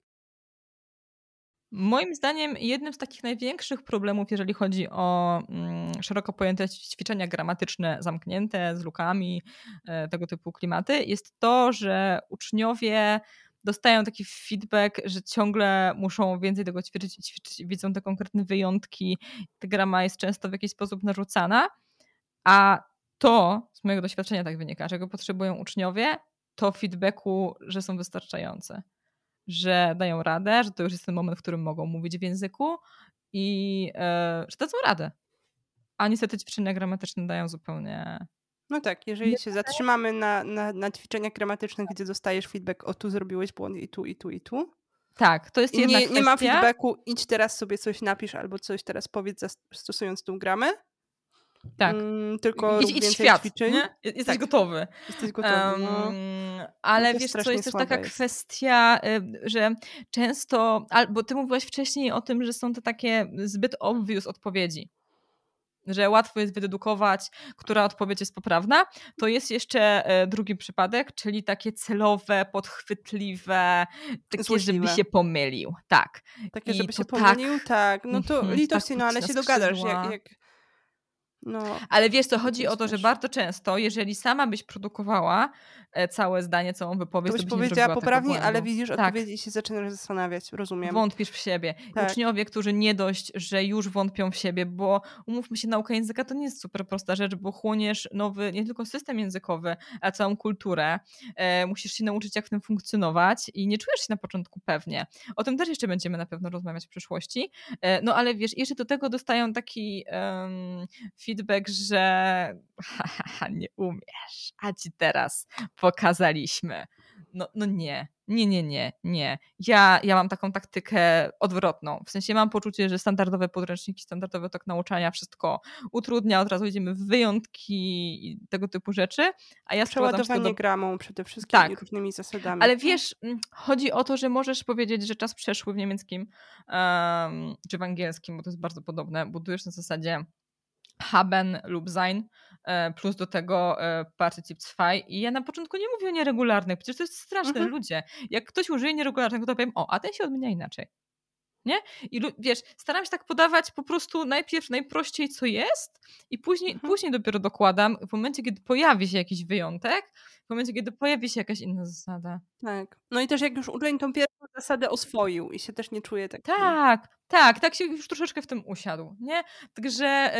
Moim zdaniem jednym z takich największych problemów, jeżeli chodzi o mm, szeroko pojęte ćwiczenia gramatyczne zamknięte z lukami, e, tego typu klimaty, jest to, że uczniowie dostają taki feedback, że ciągle muszą więcej tego ćwiczyć ćwiczyć, widzą te konkretne wyjątki. Ta grama jest często w jakiś sposób narzucana, a to z mojego doświadczenia tak wynika, czego potrzebują uczniowie, to feedbacku, że są wystarczające że dają radę, że to już jest ten moment, w którym mogą mówić w języku i yy, że dadzą radę. A niestety ćwiczenia gramatyczne dają zupełnie. No tak, jeżeli się zatrzymamy na, na, na ćwiczeniach gramatycznych, gdzie dostajesz feedback, o tu zrobiłeś błąd i tu, i tu, i tu. Tak, to jest I jedna nie, kwestia. nie ma feedbacku, idź teraz sobie coś napisz albo coś teraz powiedz stosując tą gramę, tak. Mm, tylko idź, idź świat, ćwiczeń. Nie? Jesteś tak. gotowy. Jesteś gotowy. No. ale wiesz co, jest też taka jest. kwestia, y, że często, bo ty mówiłaś wcześniej o tym, że są to takie zbyt obvious odpowiedzi że łatwo jest wydedukować, która odpowiedź jest poprawna, to jest jeszcze e, drugi przypadek, czyli takie celowe, podchwytliwe, takie, Złośliwe. żeby się pomylił. Tak. Takie, I żeby się tak pomylił, tak. No to mhm, litości, tak no ale się dogadasz, jak, jak no, Ale wiesz co, chodzi o to, że bardzo często, jeżeli sama byś produkowała e, całe zdanie, całą wypowiedź, to byś, to byś powiedziała poprawnie, ale widzisz tak. odpowiedź i się zaczynasz zastanawiać, rozumiem. Wątpisz w siebie. Tak. Uczniowie, którzy nie dość, że już wątpią w siebie, bo umówmy się, nauka języka to nie jest super prosta rzecz, bo chłoniesz nowy, nie tylko system językowy, a całą kulturę. E, musisz się nauczyć, jak w tym funkcjonować i nie czujesz się na początku pewnie. O tym też jeszcze będziemy na pewno rozmawiać w przyszłości. E, no ale wiesz, jeszcze do tego dostają taki um, feedback, że nie umiesz, a ci teraz pokazaliśmy. No, no nie, nie, nie, nie, nie. Ja, ja mam taką taktykę odwrotną. W sensie mam poczucie, że standardowe podręczniki, standardowy tok nauczania wszystko utrudnia, od razu idziemy w wyjątki i tego typu rzeczy. A ja Przeładowanie do... gramą przede wszystkim tak. różnymi zasadami. Ale wiesz, chodzi o to, że możesz powiedzieć, że czas przeszły w niemieckim um, czy w angielskim, bo to jest bardzo podobne. Budujesz na zasadzie haben lub sein, e, plus do tego e, partycyp 2 i ja na początku nie mówię o nieregularnych, przecież to jest straszne, mhm. ludzie. Jak ktoś użyje nieregularnego, to powiem, o, a ten się odmienia inaczej. Nie? I wiesz, staram się tak podawać po prostu najpierw najprościej, co jest, i później, mhm. później dopiero dokładam, w momencie, kiedy pojawi się jakiś wyjątek, w momencie, kiedy pojawi się jakaś inna zasada. Tak. No i też jak już uczeń tą pierwszą zasadę oswoił i się też nie czuje tak. Tak, tak, tak się już troszeczkę w tym usiadł, nie? Także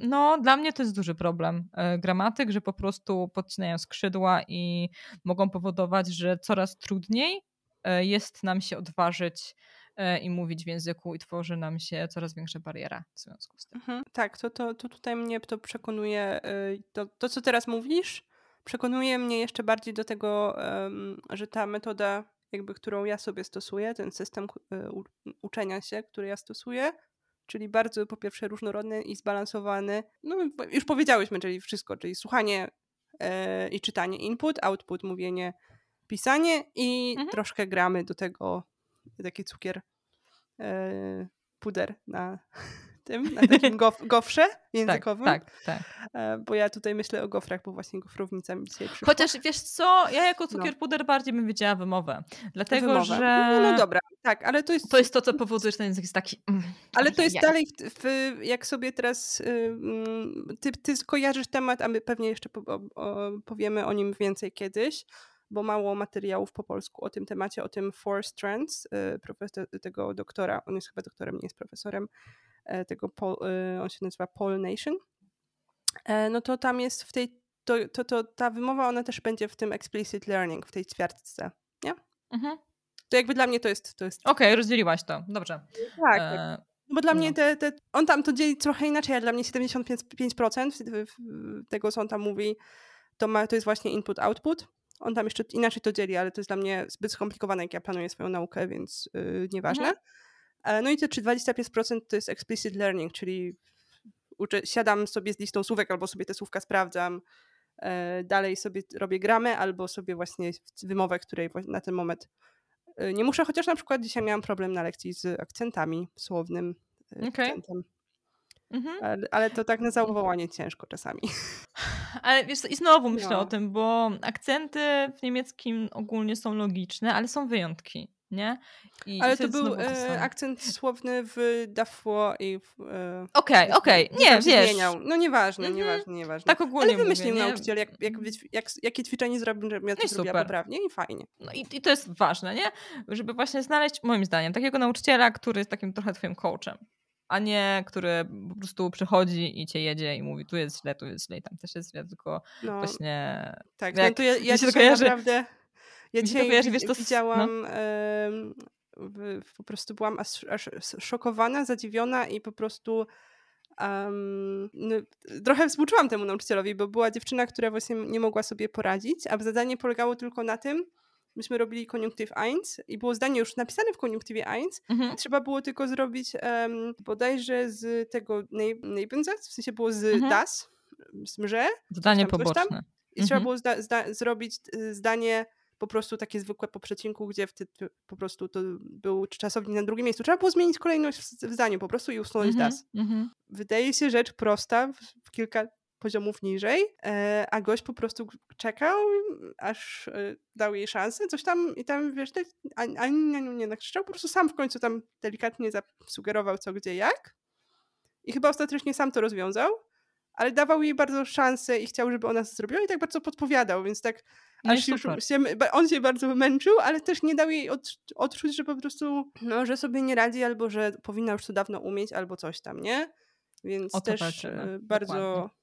yy, no, dla mnie to jest duży problem yy, gramatyk, że po prostu podcinają skrzydła i mogą powodować, że coraz trudniej yy, jest nam się odważyć i mówić w języku i tworzy nam się coraz większa bariera w związku z tym. Mhm, tak, to, to, to tutaj mnie to przekonuje, to, to co teraz mówisz, przekonuje mnie jeszcze bardziej do tego, że ta metoda, jakby, którą ja sobie stosuję, ten system e, uczenia się, który ja stosuję, czyli bardzo po pierwsze różnorodny i zbalansowany. No już powiedziałyśmy, czyli wszystko, czyli słuchanie e, i czytanie input, output, mówienie, pisanie i mhm. troszkę gramy do tego taki cukier, e, puder na tym, na takim gof gofrze językowym. Tak, tak, tak. Bo ja tutaj myślę o gofrach, bo właśnie gofrownica mi dzisiaj przyszła. Chociaż wiesz co, ja jako no. cukier no. puder bardziej bym wiedziała wymowę. Dlatego, wymowę. że... No, no, dobra, tak, ale to jest... To jest to, co powoduje, że ten język jest taki... Mm, ale to jest ja. dalej, w, w, jak sobie teraz... Ty, ty skojarzysz temat, a my pewnie jeszcze po, o, powiemy o nim więcej kiedyś, bo mało materiałów po polsku o tym temacie, o tym Four Strands, y, profesor, tego doktora, on jest chyba doktorem, nie jest profesorem, E, tego, e, on się nazywa Paul Nation, e, no to tam jest w tej, to, to, to ta wymowa, ona też będzie w tym explicit learning, w tej ćwiartce, nie? Mhm. To jakby dla mnie to jest... To jest... Okej, okay, rozdzieliłaś to. Dobrze. Tak. tak. E... No bo dla no. mnie te, te, on tam to dzieli trochę inaczej, a dla mnie 75% tego, co on tam mówi, to, ma, to jest właśnie input-output. On tam jeszcze inaczej to dzieli, ale to jest dla mnie zbyt skomplikowane, jak ja planuję swoją naukę, więc yy, nieważne. Mhm. E, no i te 25% to jest explicit learning, czyli uczę, siadam sobie z listą słówek albo sobie te słówka sprawdzam, e, dalej sobie robię gramę albo sobie właśnie wymowę, której na ten moment e, nie muszę, chociaż na przykład dzisiaj miałam problem na lekcji z akcentami, słownym okay. akcentem. Mhm. Ale, ale, to tak na zawołanie ciężko czasami. Ale wiesz, i znowu myślę no. o tym, bo akcenty w niemieckim ogólnie są logiczne, ale są wyjątki nie? I Ale to był e, akcent słowny w Dafło i w... E, okej, okay, okej, okay. nie, wiesz. Zmieniał. No nieważne, mm -hmm. nieważne, nieważne. Tak ogólnie Ale wymyślił mówię, nauczyciel, jak, jak, jak, jakie ćwiczenie zrobił, ja to no zrobiła poprawnie i fajnie. No i, i to jest ważne, nie? Żeby właśnie znaleźć, moim zdaniem, takiego nauczyciela, który jest takim trochę twoim coachem a nie który po prostu przychodzi i cię jedzie i mówi tu jest źle, tu jest źle i tam też jest źle, tylko no, właśnie... Tak, jak, no to ja, ja się naprawdę ja dzisiaj kojarzy, wiesz, to widziałam, no. w, po prostu byłam aż, aż, szokowana, zadziwiona i po prostu um, no, trochę współczułam temu nauczycielowi, bo była dziewczyna, która właśnie nie mogła sobie poradzić, a zadanie polegało tylko na tym, myśmy robili koniunktyw 1 i było zdanie już napisane w koniunktywie 1 mhm. trzeba było tylko zrobić um, bodajże z tego Nebensatz, w sensie było z mhm. das, z mrze. Zdanie poboczne. I mhm. trzeba było zda, zda, zrobić y, zdanie po prostu takie zwykłe po przecinku, gdzie wtedy po prostu to był czasownik na drugim miejscu. Trzeba było zmienić kolejność w zdaniu po prostu i usunąć -hmm, das. -hmm. Wydaje się rzecz prosta, w kilka poziomów niżej, e, a gość po prostu czekał, aż e, dał jej szansę, coś tam i tam, wiesz, ani, ani nie nakrzyczał, po prostu sam w końcu tam delikatnie zasugerował co, gdzie, jak i chyba ostatecznie sam to rozwiązał, ale dawał jej bardzo szansę i chciał, żeby ona to zrobiła i tak bardzo podpowiadał, więc tak no aż już się, on się bardzo męczył, ale też nie dał jej od, odczuć, że po prostu, no, że sobie nie radzi, albo że powinna już to dawno umieć, albo coś tam, nie? Więc też e, bardzo Dokładnie.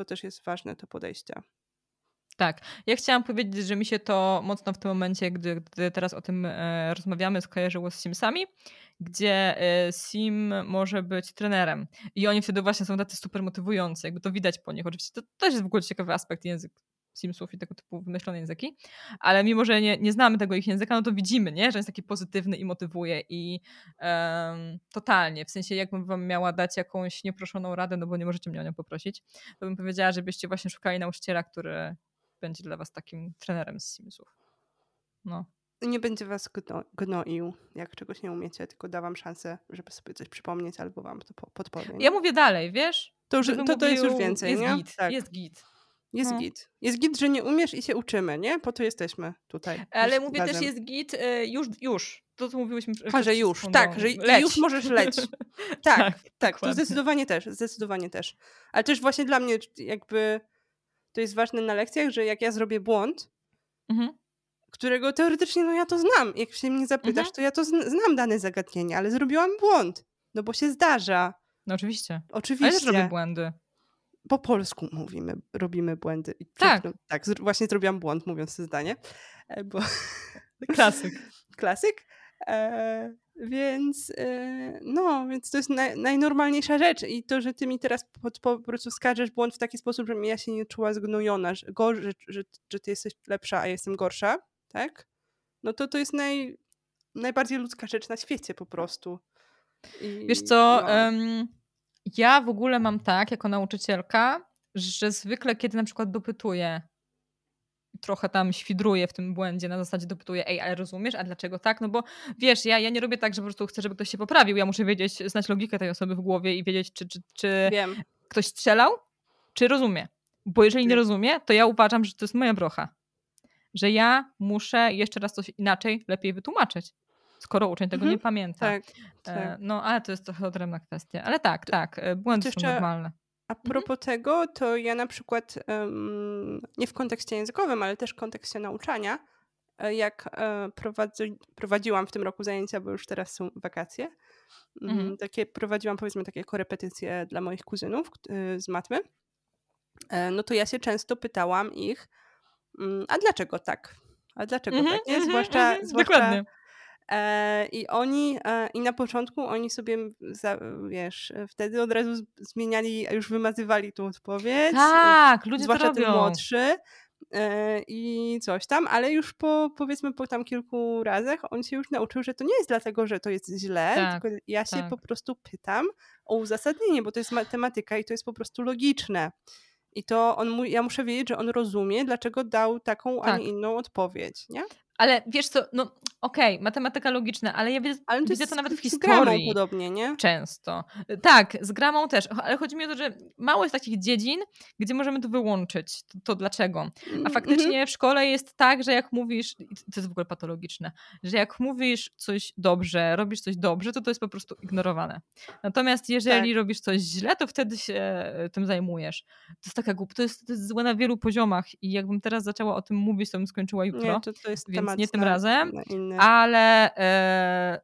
To też jest ważne, to podejście. Tak. Ja chciałam powiedzieć, że mi się to mocno w tym momencie, gdy, gdy teraz o tym e, rozmawiamy, skojarzyło z Simsami, gdzie e, Sim może być trenerem. I oni wtedy właśnie są tacy super motywujący, jakby to widać po nich. Oczywiście to też jest w ogóle ciekawy aspekt język, Simsów i tego typu wymyślone języki, ale mimo, że nie, nie znamy tego ich języka, no to widzimy, nie? że jest taki pozytywny i motywuje i um, totalnie, w sensie jakbym wam miała dać jakąś nieproszoną radę, no bo nie możecie mnie o nią poprosić, to bym powiedziała, żebyście właśnie szukali nauczyciela, który będzie dla was takim trenerem z Simsów. No. Nie będzie was gno, gnoił, jak czegoś nie umiecie, tylko da wam szansę, żeby sobie coś przypomnieć albo wam to podpowiem. Ja mówię dalej, wiesz? To, już, to, to jest już więcej, jest nie? Git, tak. Jest git. Jest no. git. Jest git, że nie umiesz i się uczymy, nie? Po to jesteśmy tutaj. Ale mówię razem. też, jest git y, już, już. To, co mówiłyśmy. A, że już, tak, że leć. już możesz leć. tak, tak, tak to zdecydowanie też, zdecydowanie też. Ale też właśnie dla mnie jakby to jest ważne na lekcjach, że jak ja zrobię błąd, mhm. którego teoretycznie no ja to znam. Jak się mnie zapytasz, mhm. to ja to znam dane zagadnienie, ale zrobiłam błąd. No bo się zdarza. No oczywiście. Oczywiście. Ale też robię błędy po polsku mówimy, robimy błędy. I tak. tak, właśnie zrobiłam błąd mówiąc to zdanie. E, bo... Klasyk. Klasyk. E, więc e, no, więc to jest na, najnormalniejsza rzecz i to, że ty mi teraz po, po, prostu skarżesz błąd w taki sposób, że ja się nie czuła zgnojona, że, go, że, że, że ty jesteś lepsza, a ja jestem gorsza, tak? No to to jest naj, najbardziej ludzka rzecz na świecie po prostu. I, Wiesz co, no. um, ja w ogóle mam tak, jako nauczycielka, że zwykle, kiedy na przykład dopytuję, trochę tam świdruję w tym błędzie, na zasadzie dopytuję, ej, ale rozumiesz, a dlaczego tak? No bo wiesz, ja, ja nie robię tak, że po prostu chcę, żeby ktoś się poprawił. Ja muszę wiedzieć, znać logikę tej osoby w głowie i wiedzieć, czy, czy, czy ktoś strzelał, czy rozumie. Bo jeżeli nie rozumie, to ja uważam, że to jest moja brocha. Że ja muszę jeszcze raz coś inaczej, lepiej wytłumaczyć skoro uczeń tego mhm. nie pamięta. Tak, e, tak. No, ale to jest trochę odrębna kwestia. Ale tak, tak, e, błędy są normalne. A mhm. propos mhm. tego, to ja na przykład um, nie w kontekście językowym, ale też w kontekście nauczania, e, jak prowadzi, prowadziłam w tym roku zajęcia, bo już teraz są wakacje, mm, mhm. takie prowadziłam powiedzmy takie korepetycje dla moich kuzynów z matmy, no to ja się często pytałam ich, mm, a dlaczego tak? A dlaczego tak? Nie? Zwłaszcza, zwłaszcza Dokładnie E, I oni, e, i na początku oni sobie, wiesz, wtedy od razu zmieniali, już wymazywali tą odpowiedź. Tak, ludzie zwłaszcza to robią. młodszy. E, I coś tam, ale już po powiedzmy po tam kilku razach on się już nauczył, że to nie jest dlatego, że to jest źle, Tak, tylko ja się tak. po prostu pytam o uzasadnienie, bo to jest matematyka i to jest po prostu logiczne. I to on ja muszę wiedzieć, że on rozumie, dlaczego dał taką, a Tak. nie inną odpowiedź, nie? Ale wiesz co, no okej, matematyka logiczna, ale ja widzę, Ale to widzę to nawet w z gramą historii. podobnie, nie? Często. Tak, z gramą też, ale chodzi mi o to, że mało jest takich dziedzin, gdzie możemy to wyłączyć. To, to dlaczego? A Mhm. faktycznie w szkole jest tak, że jak mówisz, to jest w ogóle patologiczne, że jak mówisz coś dobrze, robisz coś dobrze, to to jest po prostu ignorowane. Natomiast jeżeli Tak. robisz coś źle, to wtedy się e, tym zajmujesz. To jest taka głup, to jest, to jest złe na wielu poziomach i jakbym teraz zaczęła o tym mówić, to bym skończyła jutro. Nie, to, to jest więc nie tym na, razem, na ale e,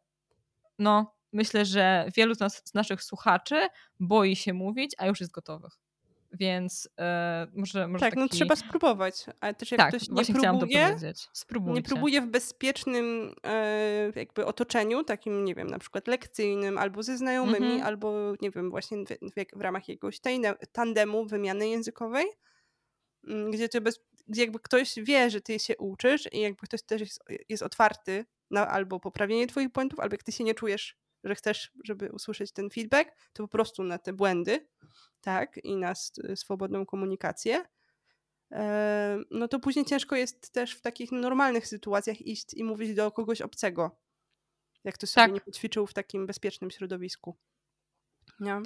no, myślę, że wielu z, nas, z naszych słuchaczy boi się mówić, a już jest gotowych. Więc e, może, może tak, taki... no trzeba spróbować, ale też jak Tak, ktoś nie to próbuje, nie próbuje w bezpiecznym e, jakby otoczeniu, takim, nie wiem, na przykład lekcyjnym, albo ze znajomymi, Mhm. albo, nie wiem, właśnie w, w, w ramach jakiegoś tandemu wymiany językowej, mm, gdzie, ty bez, gdzie jakby ktoś wie, że ty się uczysz i jakby ktoś też jest, jest otwarty na albo poprawienie twoich błędów, albo jak ty się nie czujesz, że chcesz, żeby usłyszeć ten feedback, to po prostu na te błędy, tak, i na swobodną komunikację, e, no to później ciężko jest też w takich normalnych sytuacjach iść i mówić do kogoś obcego, jak ktoś sobie Tak. nie poćwiczył w takim bezpiecznym środowisku. Nie?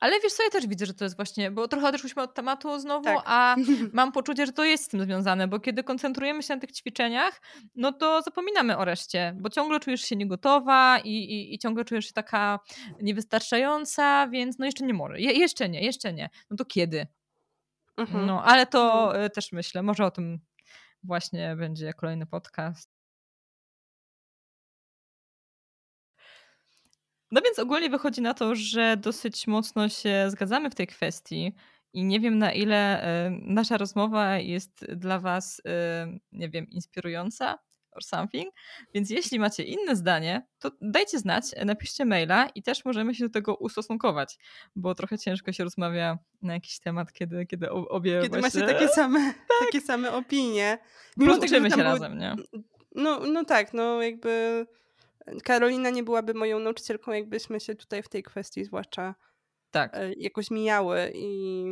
Ale wiesz co, ja też widzę, że to jest właśnie, bo trochę odeszłyśmy od tematu znowu, Tak. a mam poczucie, że to jest z tym związane, bo kiedy koncentrujemy się na tych ćwiczeniach, no to zapominamy o reszcie, bo ciągle czujesz się niegotowa i, i, i ciągle czujesz się taka niewystarczająca, więc no jeszcze nie może. Je, jeszcze nie, jeszcze nie. No to kiedy? Mhm. No, ale to e, też myślę, może o tym właśnie będzie kolejny podcast. No więc ogólnie wychodzi na to, że dosyć mocno się zgadzamy w tej kwestii i nie wiem na ile e, nasza rozmowa jest dla Was, e, nie wiem, inspirująca or something. Więc jeśli macie inne zdanie, to dajcie znać, e, napiszcie maila i też możemy się do tego ustosunkować, bo trochę ciężko się rozmawia na jakiś temat, kiedy, kiedy obie Kiedy właśnie... macie takie same, takie same opinie. Mimo tego, że Rozliczymy tam się było- razem, nie? No, no tak, no jakby Karolina nie byłaby moją nauczycielką, jakbyśmy się tutaj w tej kwestii zwłaszcza Tak. e, jakoś mijały i,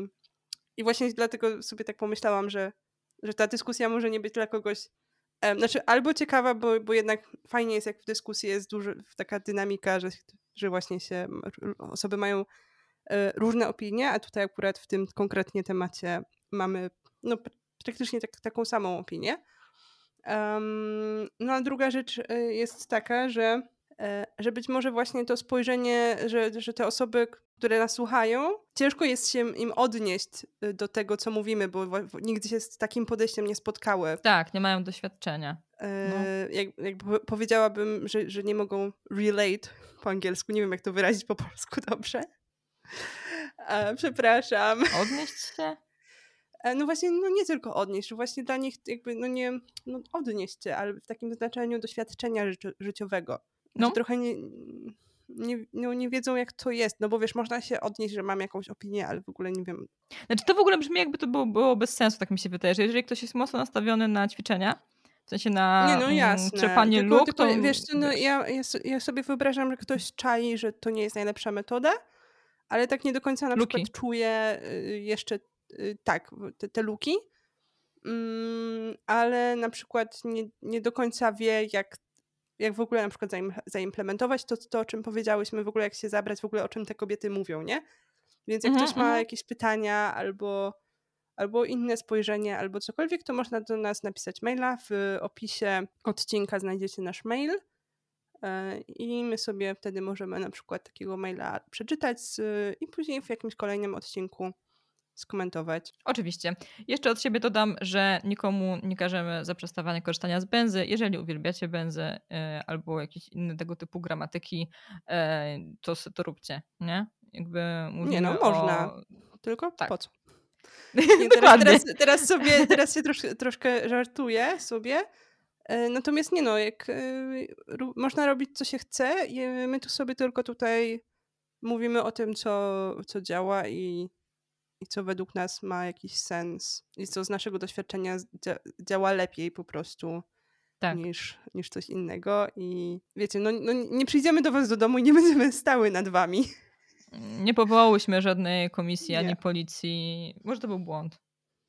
i właśnie dlatego sobie tak pomyślałam, że, że ta dyskusja może nie być dla kogoś znaczy albo ciekawa, bo, bo jednak fajnie jest jak w dyskusji jest dużo, taka dynamika, że, że właśnie się osoby mają e, różne opinie, a tutaj akurat w tym konkretnie temacie mamy no, pr- praktycznie tak, taką samą opinię. No a druga rzecz e, jest taka, że, e, że być może właśnie to spojrzenie, że, że te osoby, które nas słuchają, ciężko jest się im odnieść e, do tego, co mówimy, bo nigdy się z takim podejściem nie spotkały. Tak, nie mają doświadczenia. E, jak, jak po- powiedziałabym, że, że nie mogą relate po angielsku, nie wiem jak to wyrazić po polsku dobrze. E, przepraszam. Odnieść się? E, No właśnie, no nie tylko odnieść, właśnie dla nich jakby, no nie, no odnieść się, ale w takim znaczeniu doświadczenia życio- życiowego. No. Trochę nie, nie, no nie wiedzą jak to jest, no bo wiesz, można się odnieść, że mam jakąś opinię, ale w ogóle nie wiem. Znaczy to w ogóle brzmi jakby to było, było bez sensu, tak mi się wydaje, że jeżeli ktoś jest mocno nastawiony na ćwiczenia, w sensie na Nie, no mm, jasne. trzepanie tylko, luk, tylko, to wiesz, no ja, ja, ja sobie wyobrażam, że ktoś czai, że to nie jest najlepsza metoda, ale tak nie do końca na Luki. przykład czuje y, jeszcze tak, te, te luki, mm, ale na przykład nie, nie do końca wie, jak, jak w ogóle na przykład zaim, zaimplementować to, to, o czym powiedziałyśmy, w ogóle jak się zabrać, w ogóle o czym te kobiety mówią, nie? Więc jak Mhm, ktoś ma mhm. jakieś pytania albo, albo inne spojrzenie, albo cokolwiek, to można do nas napisać maila. W opisie odcinka znajdziecie nasz mail. e, I my sobie wtedy możemy na przykład takiego maila przeczytać i później w jakimś kolejnym odcinku skomentować. Oczywiście. Jeszcze od siebie dodam, że nikomu nie każemy zaprzestawania korzystania z benzy. Jeżeli uwielbiacie benzę e, albo jakieś inne tego typu gramatyki, e, to, to róbcie, nie? Jakby Nie no, można. O... Tylko Tak. po co? Nie, teraz, teraz, teraz sobie, teraz się trosz, troszkę żartuję sobie, E, natomiast nie no, jak e, można robić co się chce, my tu sobie tylko tutaj mówimy o tym, co, co działa i, i co według nas ma jakiś sens i co z naszego doświadczenia działa lepiej po prostu tak. niż, niż coś innego. I wiecie, no, no nie przyjdziemy do was do domu i nie będziemy stały nad wami. Nie powołałyśmy żadnej komisji nie. ani policji. Może to był błąd.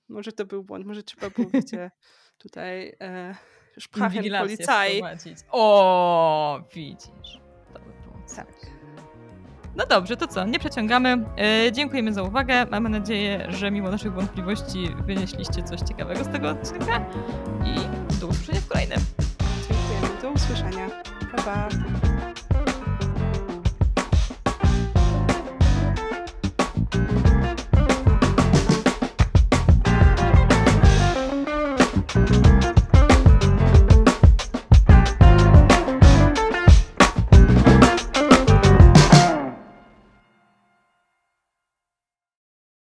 Może to był błąd, może trzeba było, wiecie, tutaj e, szpachem policaj. O, widzisz. To by było. Tak. No dobrze, to co? Nie przeciągamy. E, dziękujemy za uwagę. Mamy nadzieję, że mimo naszych wątpliwości wynieśliście coś ciekawego z tego odcinka. I do usłyszenia w kolejnym. Dziękujemy. Do usłyszenia. Pa, pa.